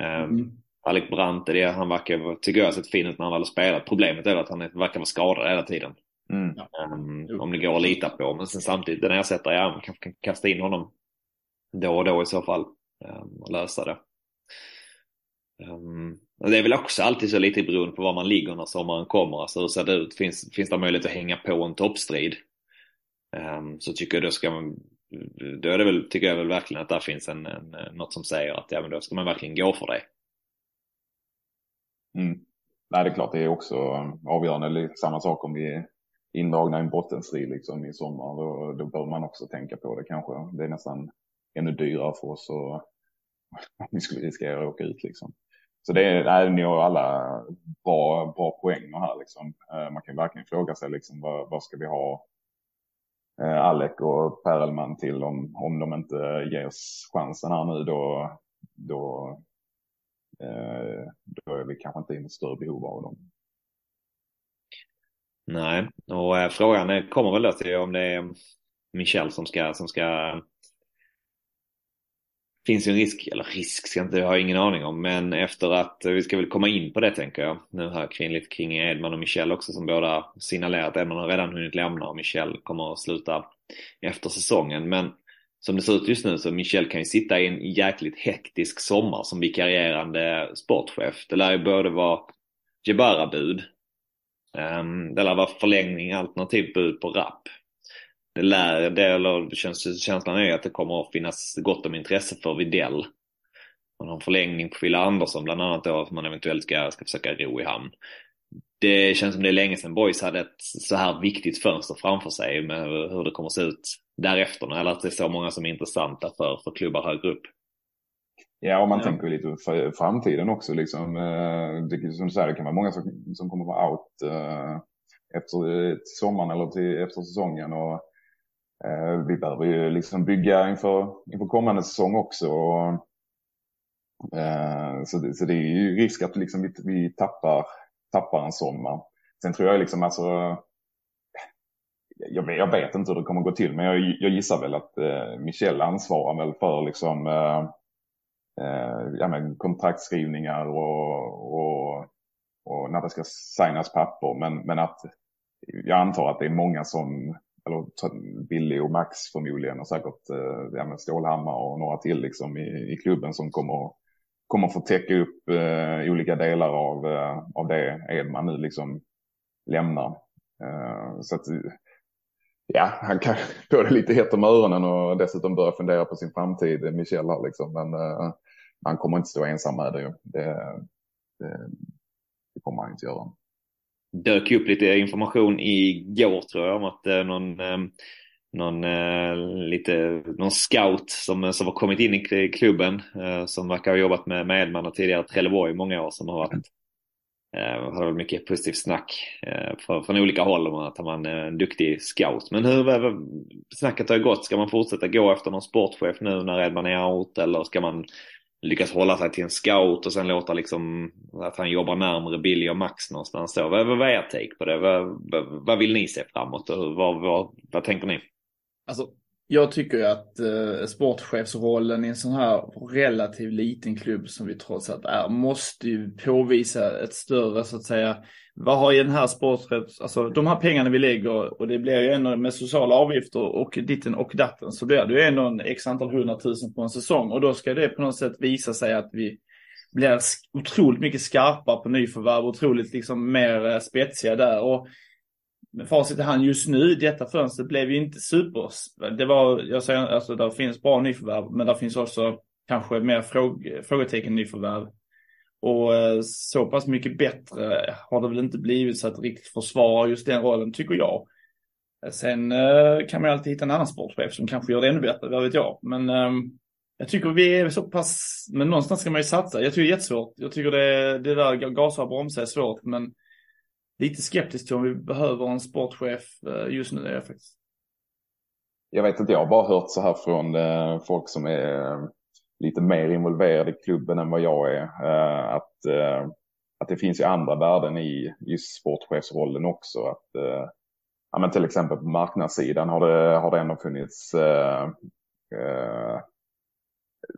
Ehm, mm. Alec Brandt är det, han verkar, tycker jag, sett fin ut när han väl har spelat. Problemet är att han verkar vara skadad hela tiden. Mm. Um, om det går att lita på. Men sen samtidigt, den ersättare, ja, man kanske kan kasta in honom då och då i så fall um, och lösa det. Um, det är väl också alltid så lite beroende på var man ligger när sommaren kommer. Alltså hur ser det ut? Finns, finns det möjlighet att hänga på en toppstrid? Um, så tycker jag då ska man, då är det väl, tycker jag väl verkligen att där finns en, en, något som säger att ja men då ska man verkligen gå för det.
Mm. Nej, det är klart det är också avgörande. Samma sak om vi är indragna i en bottenstrid liksom i sommar. Då, då bör man också tänka på det kanske. Det är nästan ännu dyrare för oss om vi skulle riskera att åka ut liksom. Så det är, ni har alla bra, bra poänger här liksom. Eh, man kan verkligen fråga sig liksom vad, vad ska vi ha eh, Alec och Perelman till om, om de inte ges chansen här nu då, då Eh, då är vi kanske inte i något större behov av dem.
Nej, och eh, frågan kommer väl då till om det är Michel som ska, som ska finns ju en risk, eller risk ska jag inte, jag har ingen aning om, men efter att, eh, vi ska väl komma in på det tänker jag, nu här kring lite kring Edman och Michel också som båda signalerat, Edman har redan hunnit lämna och Michel kommer att sluta efter säsongen, men som det ser ut just nu så Michel kan ju sitta i en jäkligt hektisk sommar som vikarierande sportchef. Det lär ju både vara Jebara-bud, um, det lär vara förlängning alternativt bud på rapp. Det lär, det, eller känns, känslan är att det kommer att finnas gott om intresse för Videll. Man har en förlängning på Fille Andersson bland annat då som man eventuellt ska, ska försöka ro i hamn det känns som det är länge sedan Boys hade ett så här viktigt fönster framför sig med hur det kommer att se ut därefter. Eller att det är så många som är intressanta för, för klubbar högre upp.
Ja, och man ja. tänker lite för framtiden också. Liksom. Eh, det, som du säger, det kan vara många som, som kommer vara out uh, efter sommaren eller till, efter säsongen. Och, eh, vi behöver ju liksom bygga inför, inför kommande säsong också. Och, eh, så, det, så det är ju risk att liksom vi, vi tappar, tappar en sommar. Sen tror jag liksom alltså, jag vet, jag vet inte hur det kommer gå till, men jag, jag gissar väl att eh, Michel ansvarar väl för liksom, eh, eh, ja, men kontraktskrivningar och, och, och när det ska signas papper. Men, men att jag antar att det är många som, eller Billy och Max förmodligen och säkert eh, ja, Stålhammar och några till liksom i, i klubben som kommer, kommer få täcka upp eh, olika delar av, eh, av det Edman nu liksom lämnar. Eh, så att, ja, han kan få det lite hett om öronen och dessutom börja fundera på sin framtid, Michel här liksom. Men uh, han kommer inte stå ensam med det. Det, det, det kommer han inte göra.
Dök upp lite information igår tror jag om att uh, någon, uh, någon, lite, någon scout som, som har kommit in i klubben som verkar ha jobbat med, med Edman och tidigare Trelleborg i många år som har varit Eh, hade väl mycket positivt snack eh, från, från olika håll om att han är en duktig scout. Men hur snacket har gått? Ska man fortsätta gå efter någon sportchef nu när Edman är out eller ska man lyckas hålla sig till en scout och sen låta liksom att han jobbar närmare Billy och Max någonstans då? Vad, vad är er take på det? Vad, vad, vad vill ni se framåt och vad, vad, vad tänker ni?
Alltså jag tycker ju att eh, sportchefsrollen i en sån här relativt liten klubb som vi trots allt är måste ju påvisa ett större så att säga. Vad har den här sportchefs, alltså de här pengarna vi lägger och det blir ju ändå med sociala avgifter och ditten och datten så blir det ju ändå en x antal hundratusen på en säsong och då ska det på något sätt visa sig att vi blir otroligt mycket skarpare på nyförvärv, otroligt liksom mer eh, spetsiga där och med facit i hand just nu, detta fönstret blev ju inte super. Det var, jag säger, alltså där finns bra nyförvärv, men där finns också kanske mer fråg, frågetecken nyförvärv. Och eh, så pass mycket bättre har det väl inte blivit så att riktigt försvara just den rollen, tycker jag. Sen eh, kan man ju alltid hitta en annan sportchef som kanske gör det ännu bättre, vad vet jag. Men ehm, jag tycker vi är så pass, men någonstans ska man ju satsa. Jag tycker det är jättesvårt. Jag tycker det, det där gasa och bromsa är svårt, men lite skeptisk till om vi behöver en sportchef eh, just nu är jag faktiskt.
Jag vet inte, jag har bara hört så här från eh, folk som är eh, lite mer involverade i klubben än vad jag är. Att, att det finns ju andra värden i just sportchefsrollen också. Att, ja, men till exempel på marknadssidan har det, har det ändå funnits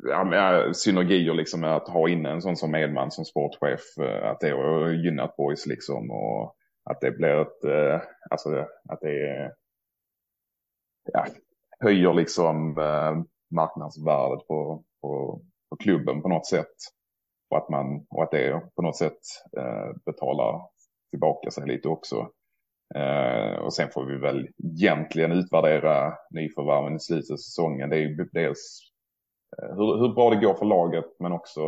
ja, synergier liksom med att ha inne en sån som Edman som sportchef. Eh, att det har gynnat boys liksom och att det blir ett, eh, alltså att det ja, höjer liksom eh, marknadsvärdet på, på, på klubben på något sätt. Och att, man, och att det på något sätt betalar tillbaka sig lite också. och sen får vi väl egentligen utvärdera nyförvärven i slutet av säsongen. Det är ju dels Eh, hur, hur bra det går för laget men också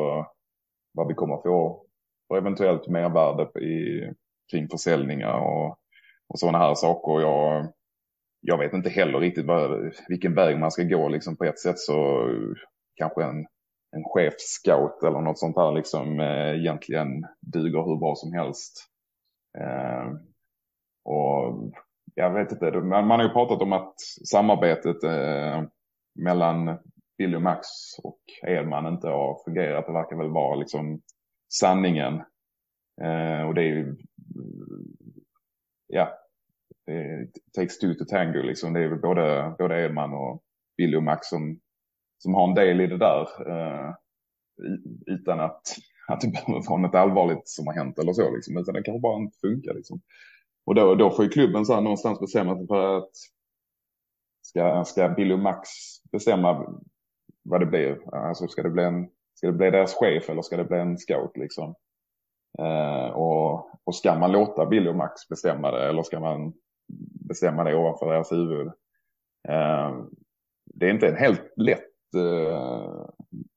vad vi kommer få för eventuellt mervärde i, kring försäljningar och, och sådana här saker. Jag, jag vet inte heller riktigt vad, vilken väg man ska gå. Liksom på ett sätt så kanske en, en chefscout eller något sånt här liksom eh, egentligen duger hur bra som helst. Eh, och jag vet inte, man, man har ju pratat om att samarbetet eh, mellan Billy och Max och Edman inte har fungerat. Det verkar väl vara liksom sanningen. Eh, och det är ju, ja, det takes two to tango liksom. Det är väl både, både Edman och Billy och Max som, som har en del i det där. Eh, utan att, att det behöver vara något allvarligt som har hänt eller så liksom. Utan det kanske bara inte funkar liksom. Och då, då får ju klubben så här någonstans bestämma sig för att ska, ska Billy och Max bestämma vad det blir. Alltså ska det bli, en, ska det bli deras chef eller ska det bli en scout liksom? Eh, och, och ska man låta Billy och Max bestämma det eller ska man bestämma det ovanför deras huvud? Eh, det är inte en helt lätt, eh,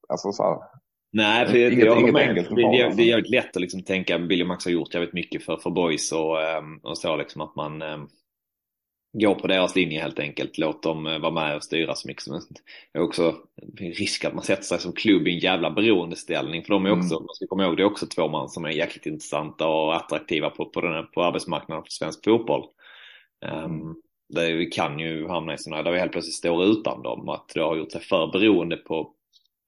alltså så här,
Nej, för inget, jag inget enkelt det, det, det är jävligt lätt att liksom tänka, Billy och Max har gjort jävligt mycket för, för boys och, ehm, och så liksom att man ehm, gå på deras linje helt enkelt. Låt dem eh, vara med och styra så mycket som möjligt. Det är också risk att man sätter sig som klubb i en jävla beroendeställning. För de är också, mm. man ska komma ihåg, det är också två man som är jäkligt intressanta och attraktiva på, på, den, på arbetsmarknaden för svensk fotboll. Um, det kan ju hamna i sådana där vi helt plötsligt står utan dem. Att det har gjort sig för beroende på,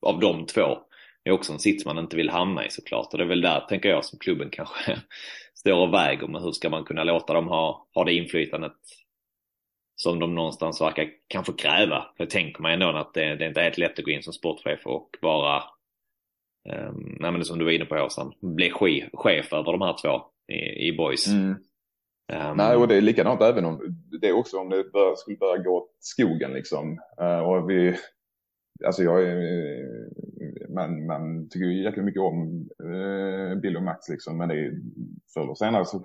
av de två. Det är också en sits man inte vill hamna i såklart. Och det är väl där, tänker jag, som klubben kanske står och väger med hur ska man kunna låta dem ha, ha det inflytandet som de någonstans verkar kanske kräva. För tänker man ändå att det, det är inte helt lätt att gå in som sportchef och bara, um, nej men det som du var inne på Åsan, bli chef över de här två i, i boys. Mm.
Um, Nej, och det är likadant även om det är också om det bör, skulle börja gå åt skogen liksom. Uh, och vi, alltså jag är, man, man tycker ju jäkligt mycket om uh, Bill och Max liksom, men det är förr eller senare så,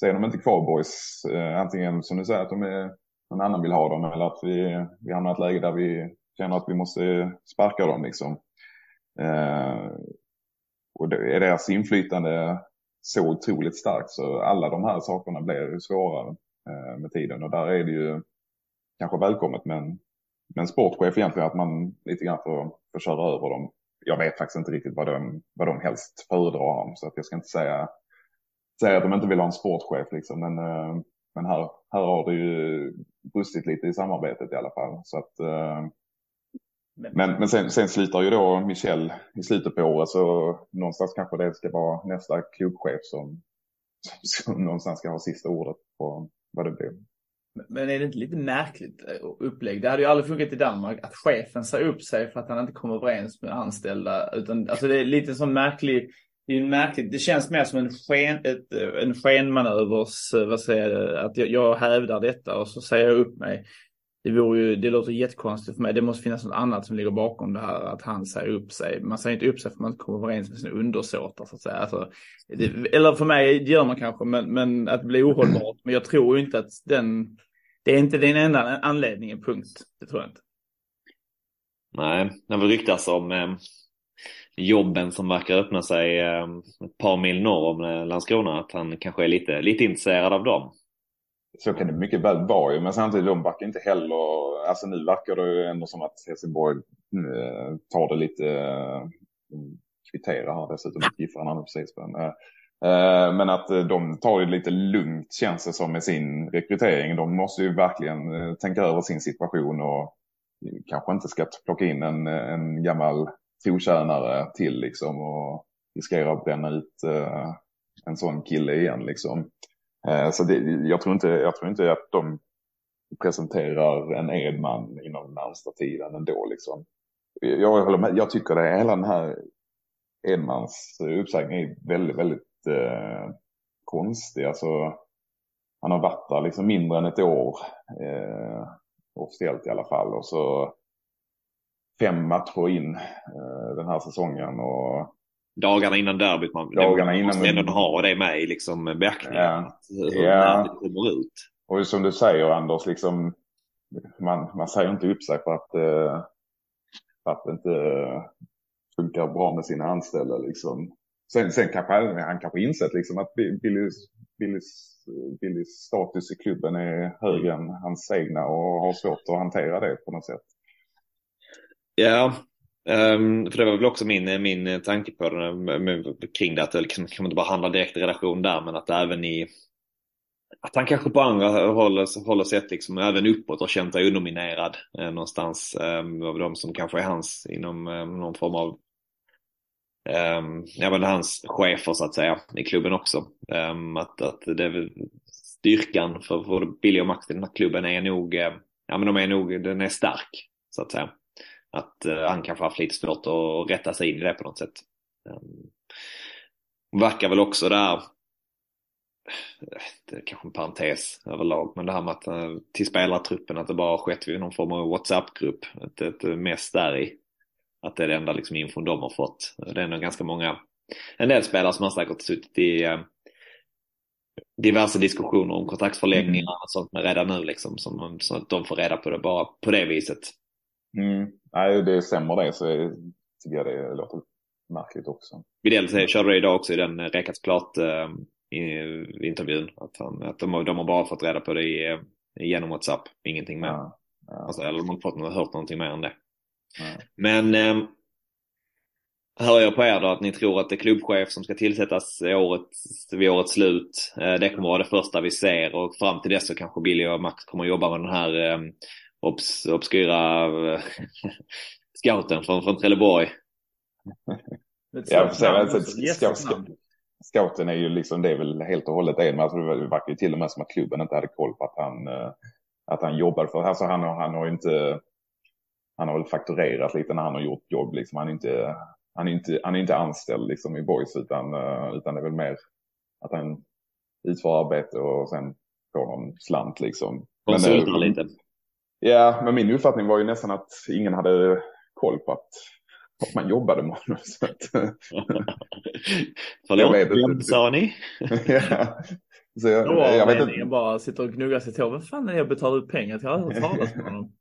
så är de inte kvar boys. Eh, antingen som du säger att de är, någon annan vill ha dem eller att vi, vi hamnar i ett läge där vi känner att vi måste sparka dem liksom. Eh, och det är deras inflytande så otroligt starkt så alla de här sakerna blir svårare eh, med tiden och där är det ju kanske välkommet med en, sportchef egentligen att man lite grann får, får köra över dem. Jag vet faktiskt inte riktigt vad de, vad de helst föredrar om så att jag ska inte säga, säga att de inte vill ha en sportchef liksom men, eh, men här, här har det ju brustit lite i samarbetet i alla fall så att eh, men, men sen, sen slutar ju då Michel i slutet på året så någonstans kanske det ska vara nästa klubbchef som, som någonstans ska ha sista ordet på vad det blir.
Men är det inte lite märkligt eh, upplägg? Det hade ju aldrig funkat i Danmark att chefen säger upp sig för att han inte kommer överens med anställda. Utan, alltså det är lite så märklig, det är märkligt, det känns mer som en, sken, ett, en skenmanövers, vad säger jag, att jag, jag hävdar detta och så säger jag upp mig det, vore ju, det låter jättekonstigt för mig. Det måste finnas något annat som ligger bakom det här att han säger upp sig. Man säger inte upp sig för att man inte kommer överens med sina undersåtar så att säga. Alltså, det, eller för mig det gör man kanske, men, men att det blir ohållbart. Men jag tror inte att den, det är inte den enda anledningen, punkt. Det tror jag inte.
Nej, när vi ryktas om eh, jobben som verkar öppna sig ehm, ett par mil norr om eh, Landskrona, att han kanske är lite, lite intresserad av dem.
Så kan det mycket väl vara ju men samtidigt de backar inte heller. Alltså nu verkar det ju ändå som att Helsingborg eh, tar det lite, eh, kvitterar här dessutom siffran han precis på. den. Eh, eh, men att eh, de tar det lite lugnt känns det som med sin rekrytering. De måste ju verkligen eh, tänka över sin situation och kanske inte ska plocka in en, en gammal trotjänare till liksom och riskerar att bränna ut eh, en sån kille igen liksom. Eh, så det, jag, tror inte, jag tror inte att de presenterar en Edman inom den närmsta tiden ändå. Liksom. Jag, håller med, jag tycker det, hela den här Edmans uppsägning är väldigt, väldigt eh, konstig. Alltså, han har varit där liksom mindre än ett år, eh, officiellt i alla fall. Och så fem matcher in eh, den här säsongen. Och
dagarna innan derbyt. Man, dagarna man måste innan... ändå ha det med i liksom beaktningen. Ja. Hur
ja.
det kommer ut.
Och som du säger Anders, liksom, man, man säger inte upp sig för att, eh, för att det inte funkar bra med sina anställda. Liksom. Sen, sen kanske han, han kanske insett liksom, att Billys, Billys, Billys status i klubben är högre än hans egna och har svårt att hantera det på något sätt.
Ja, Um, för det var väl också min, min tanke på det med, kring det att det liksom, kan, man inte bara handla direkt i relation där men att även i att han kanske på andra håll, håll sätt, liksom även uppåt har känt sig underminerad eh, någonstans eh, av de som kanske är hans inom eh, någon form av eh, ja men hans chefer så att säga i klubben också. Eh, att, att det är styrkan för både Billy och Max i den här klubben är nog, eh, ja men de är nog, den är stark så att säga att uh, han kanske haft lite svårt att rätta sig in i det på något sätt. Um, verkar väl också där, det är kanske en parentes överlag, men det här med att uh, till spelartruppen att det bara har skett vid någon form av WhatsApp-grupp, ett, ett mest där i. Att det är det enda liksom infon de har fått. Det är nog ganska många, en del spelare som har säkert suttit i uh, diverse diskussioner om kontraktsförlängningar mm. och sånt med redan nu liksom, som, så att de får reda på det bara på det viset.
Mm. Nej, det stämmer det så tycker jag det låter märkligt också.
Widell körde det idag också i den Räkats klart äh, intervjun. Att, han, att de, de har bara fått reda på det i, eh, genom WhatsApp, ingenting mer. Ja, ja. Alltså, eller de har inte fått, hört någonting mer än det. Ja. Men äh, hör jag på er då att ni tror att det klubbchef som ska tillsättas året, vid årets slut, eh, det kommer vara det första vi ser och fram till dess så kanske Billy och Max kommer jobba med den här eh, obs, obskyra eh, scouten från, från Trelleborg.
ja, scouten är ju liksom, det är väl helt och hållet det, men alltså det verkar ju till och med som att klubben inte hade koll på att han, att han jobbar för, alltså han, han har inte han har väl fakturerat lite när han har gjort jobb. Liksom. Han, är inte, han, är inte, han är inte anställd liksom, i Boys utan, uh, utan det är väl mer att han utför arbete och sen får någon slant. Liksom.
Konsultar lite.
Ja, men min uppfattning var ju nästan att ingen hade koll på att, att man jobbade honom.
Förlåt, vem sa ni?
ja. Så jag, jag vet inte. bara sitter och gnuggar sig till. Vem fan är det jag betalar ut pengar till? Jag har hört talas om honom.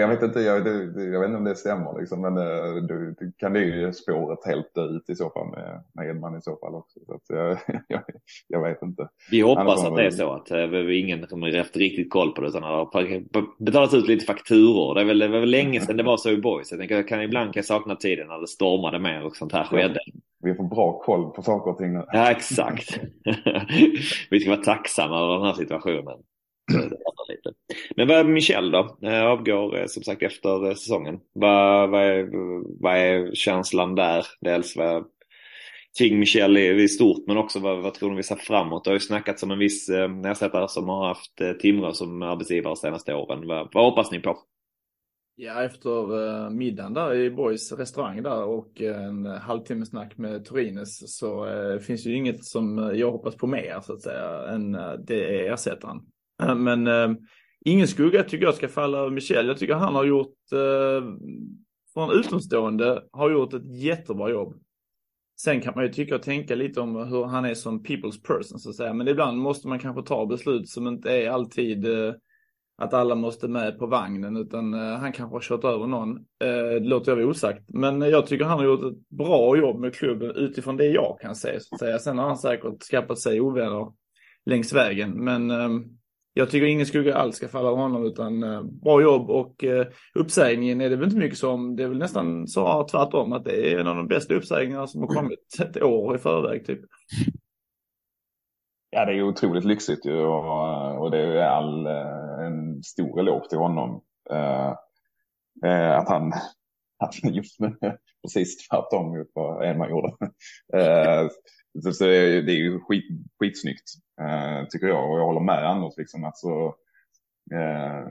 Jag vet inte, jag, det, jag vet inte om det stämmer liksom, men uh, du, du kan det ju spåret helt dö ut i så fall med, med Edman i så fall också. Så jag, jag, jag, vet inte.
Vi hoppas att det är så att uh, ingen som har haft riktigt koll på det utan har betalat ut lite fakturor. Det är väl, det var väl länge sedan det var så i Boys. Jag tänker, kan, ibland kan jag sakna tiden när det stormade mer och sånt här skedde.
Vi får bra koll på saker och ting nu.
Ja, exakt. Vi ska vara tacksamma över den här situationen. lite. Men vad är Michel då? Eh, avgår eh, som sagt efter eh, säsongen. Vad, vad, är, vad är känslan där? Dels vad, kring Michel i stort men också vad, vad tror du vi ser framåt? Det har ju snackats om en viss ersättare som har haft Timrå som arbetsgivare de senaste åren. Vad, vad hoppas ni på?
Ja, efter middagen där i Borgs restaurang där och en halvtimme snack med Torines så finns ju inget som jag hoppas på mer så att säga än det är ersättaren. Eh, men eh, ingen skugga tycker jag ska falla över Michel. Jag tycker han har gjort, eh, från utomstående, har gjort ett jättebra jobb. Sen kan man ju tycka och tänka lite om hur han är som people's person så att säga. Men ibland måste man kanske ta beslut som inte är alltid eh, att alla måste med på vagnen utan eh, han kanske har kört över någon. Eh, det låter jag vara osagt. Men eh, jag tycker han har gjort ett bra jobb med klubben utifrån det jag kan se så att säga. Sen har han säkert skapat sig ovänner längs vägen. Men eh, jag tycker ingen skugga alls ska falla av honom utan eh, bra jobb och eh, uppsägningen är det väl inte mycket som, det är väl nästan så tvärtom att det är en av de bästa uppsägningarna som har kommit ett år i förväg typ.
Ja det är otroligt lyxigt ju och, och det är all, eh, en stor eloge till honom. Uh, uh, att han, att just precis tvärtom mot vad Edman gjorde. Uh, så, så det är ju skit, skitsnyggt eh, tycker jag och jag håller med Anders liksom att så eh,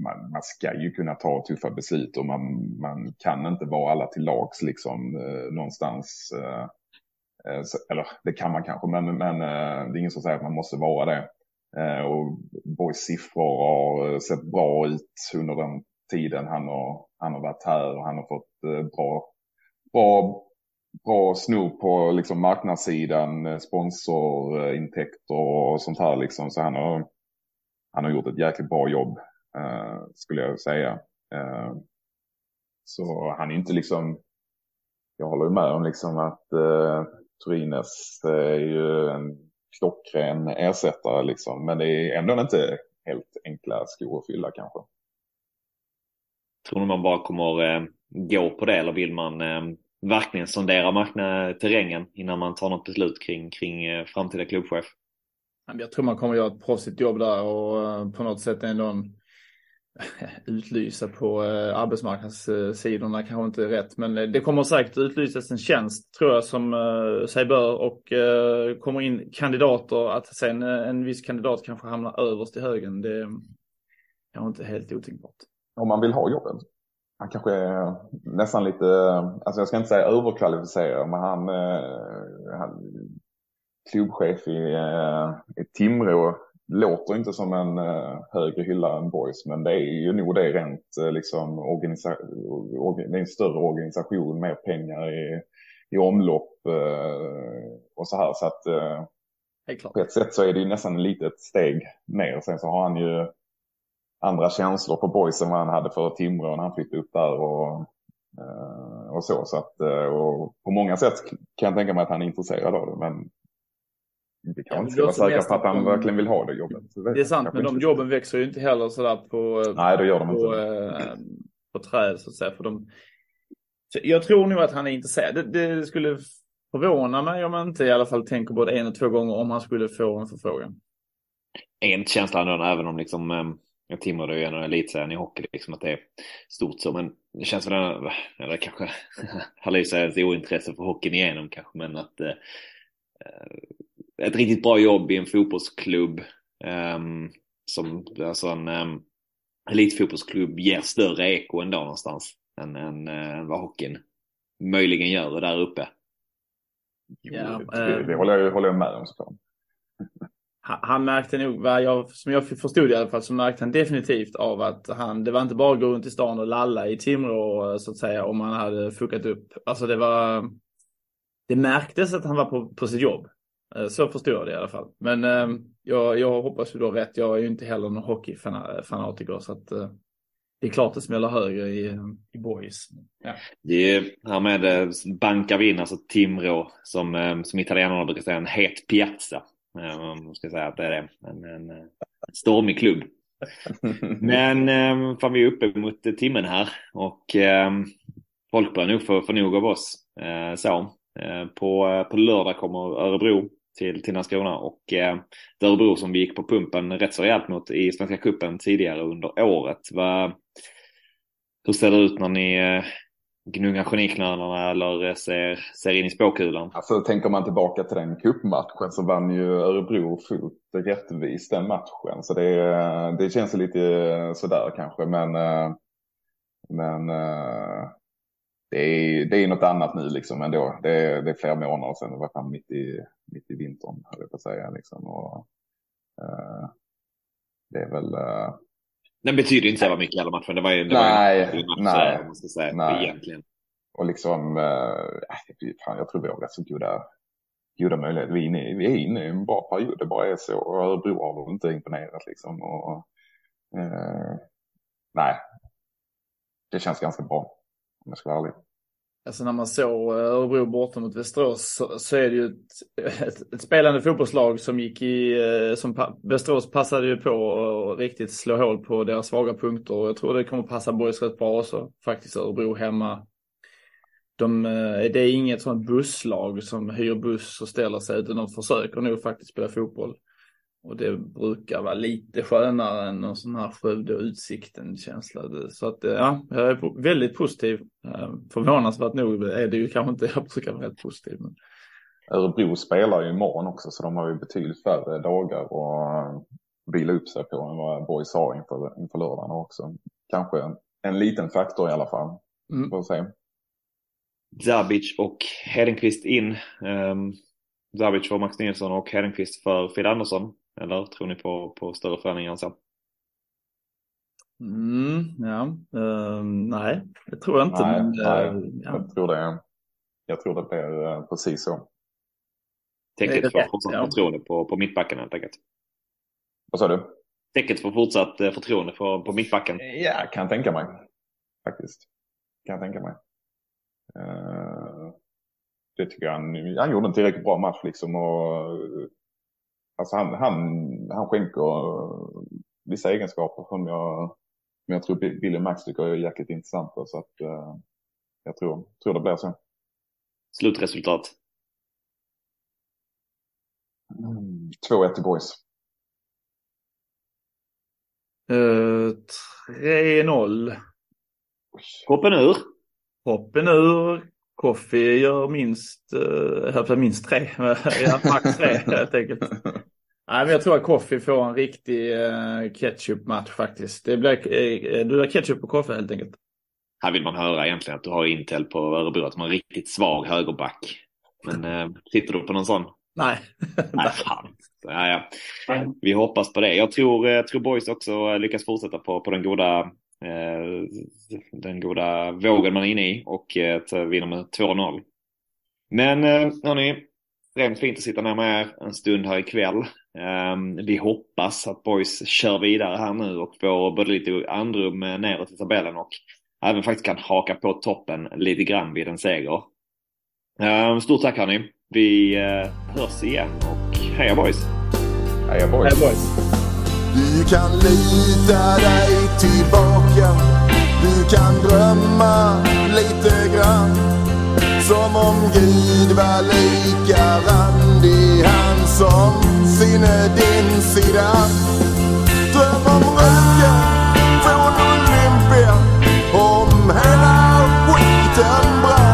man, man, ska ju kunna ta tuffa beslut och man, man kan inte vara alla till lags liksom eh, någonstans. Eh, eh så, eller det kan man kanske, men, men eh, det är ingen som säger att man måste vara det. Eh, och Borgs siffror har eh, sett bra ut under den tiden han har, han har varit här och han har fått eh, bra, bra bra snor på liksom marknadssidan, eh, sponsorintäkter och sånt här liksom. Så han har, han har gjort ett jäkligt bra jobb eh, skulle jag säga. Eh, så han är inte liksom, jag håller med om liksom att eh, Turines eh, är ju en klockren ersättare liksom. Men det är ändå inte helt enkla skor att fylla kanske.
Tror du man bara kommer eh, gå på det eller vill man eh, verkligen sondera marknaden, terrängen innan man tar något beslut kring, kring eh, framtida klubbchef.
Jag tror man kommer göra ett proffsigt jobb där och eh, på något sätt ändå utlysa på eh, arbetsmarknadssidorna kanske inte är rätt, men det kommer säkert utlysas en tjänst tror jag som sig bör och kommer in kandidater att sen en viss kandidat kanske hamnar överst i högen. Det är inte helt otänkbart.
Om man vill ha jobbet? Han kanske är nästan lite, alltså jag ska inte säga överkvalificerad, men han, eh, han klubbchef i, eh, i Timrå låter inte som en uh, högre hylla än Boys, men det är ju nog det rent liksom organisa orga det är en större organisation, mer pengar i, i omlopp och så här. Så att på ett sätt så är det ju nästan ett litet steg ner. Sen så har han ju andra känslor på boys än vad han hade för Timrå när han flyttade upp där och, eh, och så. så att, eh, och på många sätt kan jag tänka mig att han är intresserad av det. Men vi kan ja, inte vara säkra på att han verkligen vill ha det jobbet.
Det är sant, men de jobben växer ju inte heller sådär på,
Nej, det gör de
på,
inte.
Äh, på träd så att säga. För de, jag tror nog att han är intresserad. Det, det skulle förvåna mig om man inte i alla fall tänker både en och två gånger om han skulle få en förfrågan.
En känsla ändå, även om liksom jag Timrå är ju en av elitserien i hockey, liksom att det är stort så. Men det känns väl, eller kanske ett ointresse för hockeyn igenom kanske, men att eh, ett riktigt bra jobb i en fotbollsklubb eh, som, alltså en eh, elitfotbollsklubb ger större eko ändå någonstans än, än, än eh, vad hockeyn möjligen gör där uppe.
Ja, det, det, håller, jag, håller jag med om såklart
han märkte nog, vad jag, som jag förstod i alla fall, så märkte han definitivt av att han, det var inte bara att gå runt i stan och lalla i Timrå så att säga om han hade fuckat upp. Alltså det var, det märktes att han var på, på sitt jobb. Eh, så förstod jag det i alla fall. Men eh, jag, jag hoppas ju då rätt. Jag är ju inte heller någon hockeyfanatiker så att eh, det är klart det smäller högre i, i boys. Ja.
Det är, härmed eh, bankar vi in alltså Timrå som, eh, som italienarna brukar säga en het piazza. Om man ska säga att det är. En, en, en stormig klubb. Men eh, fan, vi är uppe mot timmen här och eh, folk börjar nog få, få nog av oss. Eh, så. Eh, på, på lördag kommer Örebro till, till Landskrona och eh, Örebro som vi gick på pumpen rätt så rejält mot i Svenska Cupen tidigare under året. Va, hur ser det ut när ni eh, geniknölarna eller ser, ser in i spåkulan?
Alltså tänker man tillbaka till den cupmatchen så vann ju Örebro fullt rättvist den matchen. Så det, eh, det känns lite eh, sådär kanske men, eh, men det är, det är något annat nu liksom ändå. Det är, det är flera månader sedan, det var fan mitt i, mitt i vintern höll jag på att säga. Liksom. Och, det är väl,
den betyder inte så jävla mycket i alla matcher. Det var ju, det
nej, var ju
nej, match, man ska säga, nej. egentligen.
Och liksom, äh, fan, jag tror vi har rätt så goda, goda möjligheter. Vi är, inne, vi är inne i en bra period, det bara är så. Och Örebro har väl inte imponerat liksom. Och, äh, nej, det känns ganska bra om jag ska vara ärlig.
Alltså när man såg eh, Örebro borta mot Västerås så, så, är det ju ett, ett, ett, spelande fotbollslag som gick i, eh, som pa, Västerås passade ju på att riktigt slå hål på deras svaga punkter och jag tror det kommer passa Borgs rätt bra också. Faktiskt Örebro hemma. De, eh, det är inget sånt busslag som hyr buss och ställer sig utan de försöker nog faktiskt spela fotboll. Och det brukar vara lite skönare än någon sån här Skövde och Utsikten-känsla. Så att ja, jag är väldigt positiv. Eh, förvånansvärt nog är det ju kanske inte, jag brukar vara helt positiv. Men...
Örebro spelar ju imorgon också så de har ju betydligt färre dagar att vila upp sig på än vad Boys har inför, inför lördagen också. Kanske en, en liten faktor i alla fall. Mm. Får se.
Zabic och Hedenqvist in. Um, Zabic för Max Nilsson och Hedenqvist för Fid Andersson. Eller tror ni på, på större förändringar än så?
Mm, ja, uh, nej, det tror jag inte.
Nej, men, nej uh, ja. jag, tror det, jag tror det blir uh, precis så.
Täcket för fortsatt ja. förtroende på, på mittbacken helt enkelt.
Vad sa du?
Täcket för fortsatt eh, förtroende för, på mittbacken.
Ja, kan tänka mig. Faktiskt. Kan tänka mig. Uh, det tycker jag han, han gjorde en tillräckligt bra match liksom och Alltså han, han, han skänker vissa egenskaper som jag, som jag tror Billy Max tycker är jäkligt intressanta. Så att, uh, jag tror, tror det blir så.
Slutresultat?
Mm, 2-1 till Boys.
Uh, 3-0.
Hoppen ur.
Hoppen ur. Koffi gör minst, uh, minst tre, ja, max tre helt enkelt. Nej, men jag tror att Koffi får en riktig uh, ketchup-match faktiskt. Det blir, uh, du har ketchup på Koffi helt enkelt.
Här vill man höra egentligen att du har Intel på Örebro, att man har en riktigt svag högerback. Men sitter du på någon sån?
Nej.
Nej, fan. Ja, ja. Vi hoppas på det. Jag tror, jag tror Boys också lyckas fortsätta på, på den goda Eh, den goda vågen man är inne i och eh, vinner med 2-0. Men eh, hörni, rent fint att sitta ner med er en stund här ikväll. Vi hoppas att Boys kör vidare här nu och får både lite andrum neråt i tabellen och även faktiskt kan haka på toppen lite grann vid en seger. Stort tack hörni. Vi hörs igen och heja boys!
Heja boys!
Heja boys.
Du kan lita dig tillbaka Du kan drömma lite grann som om Gud var lika randig han som sinne din sida. Dröm om röken från Olympia om hela skiten brann.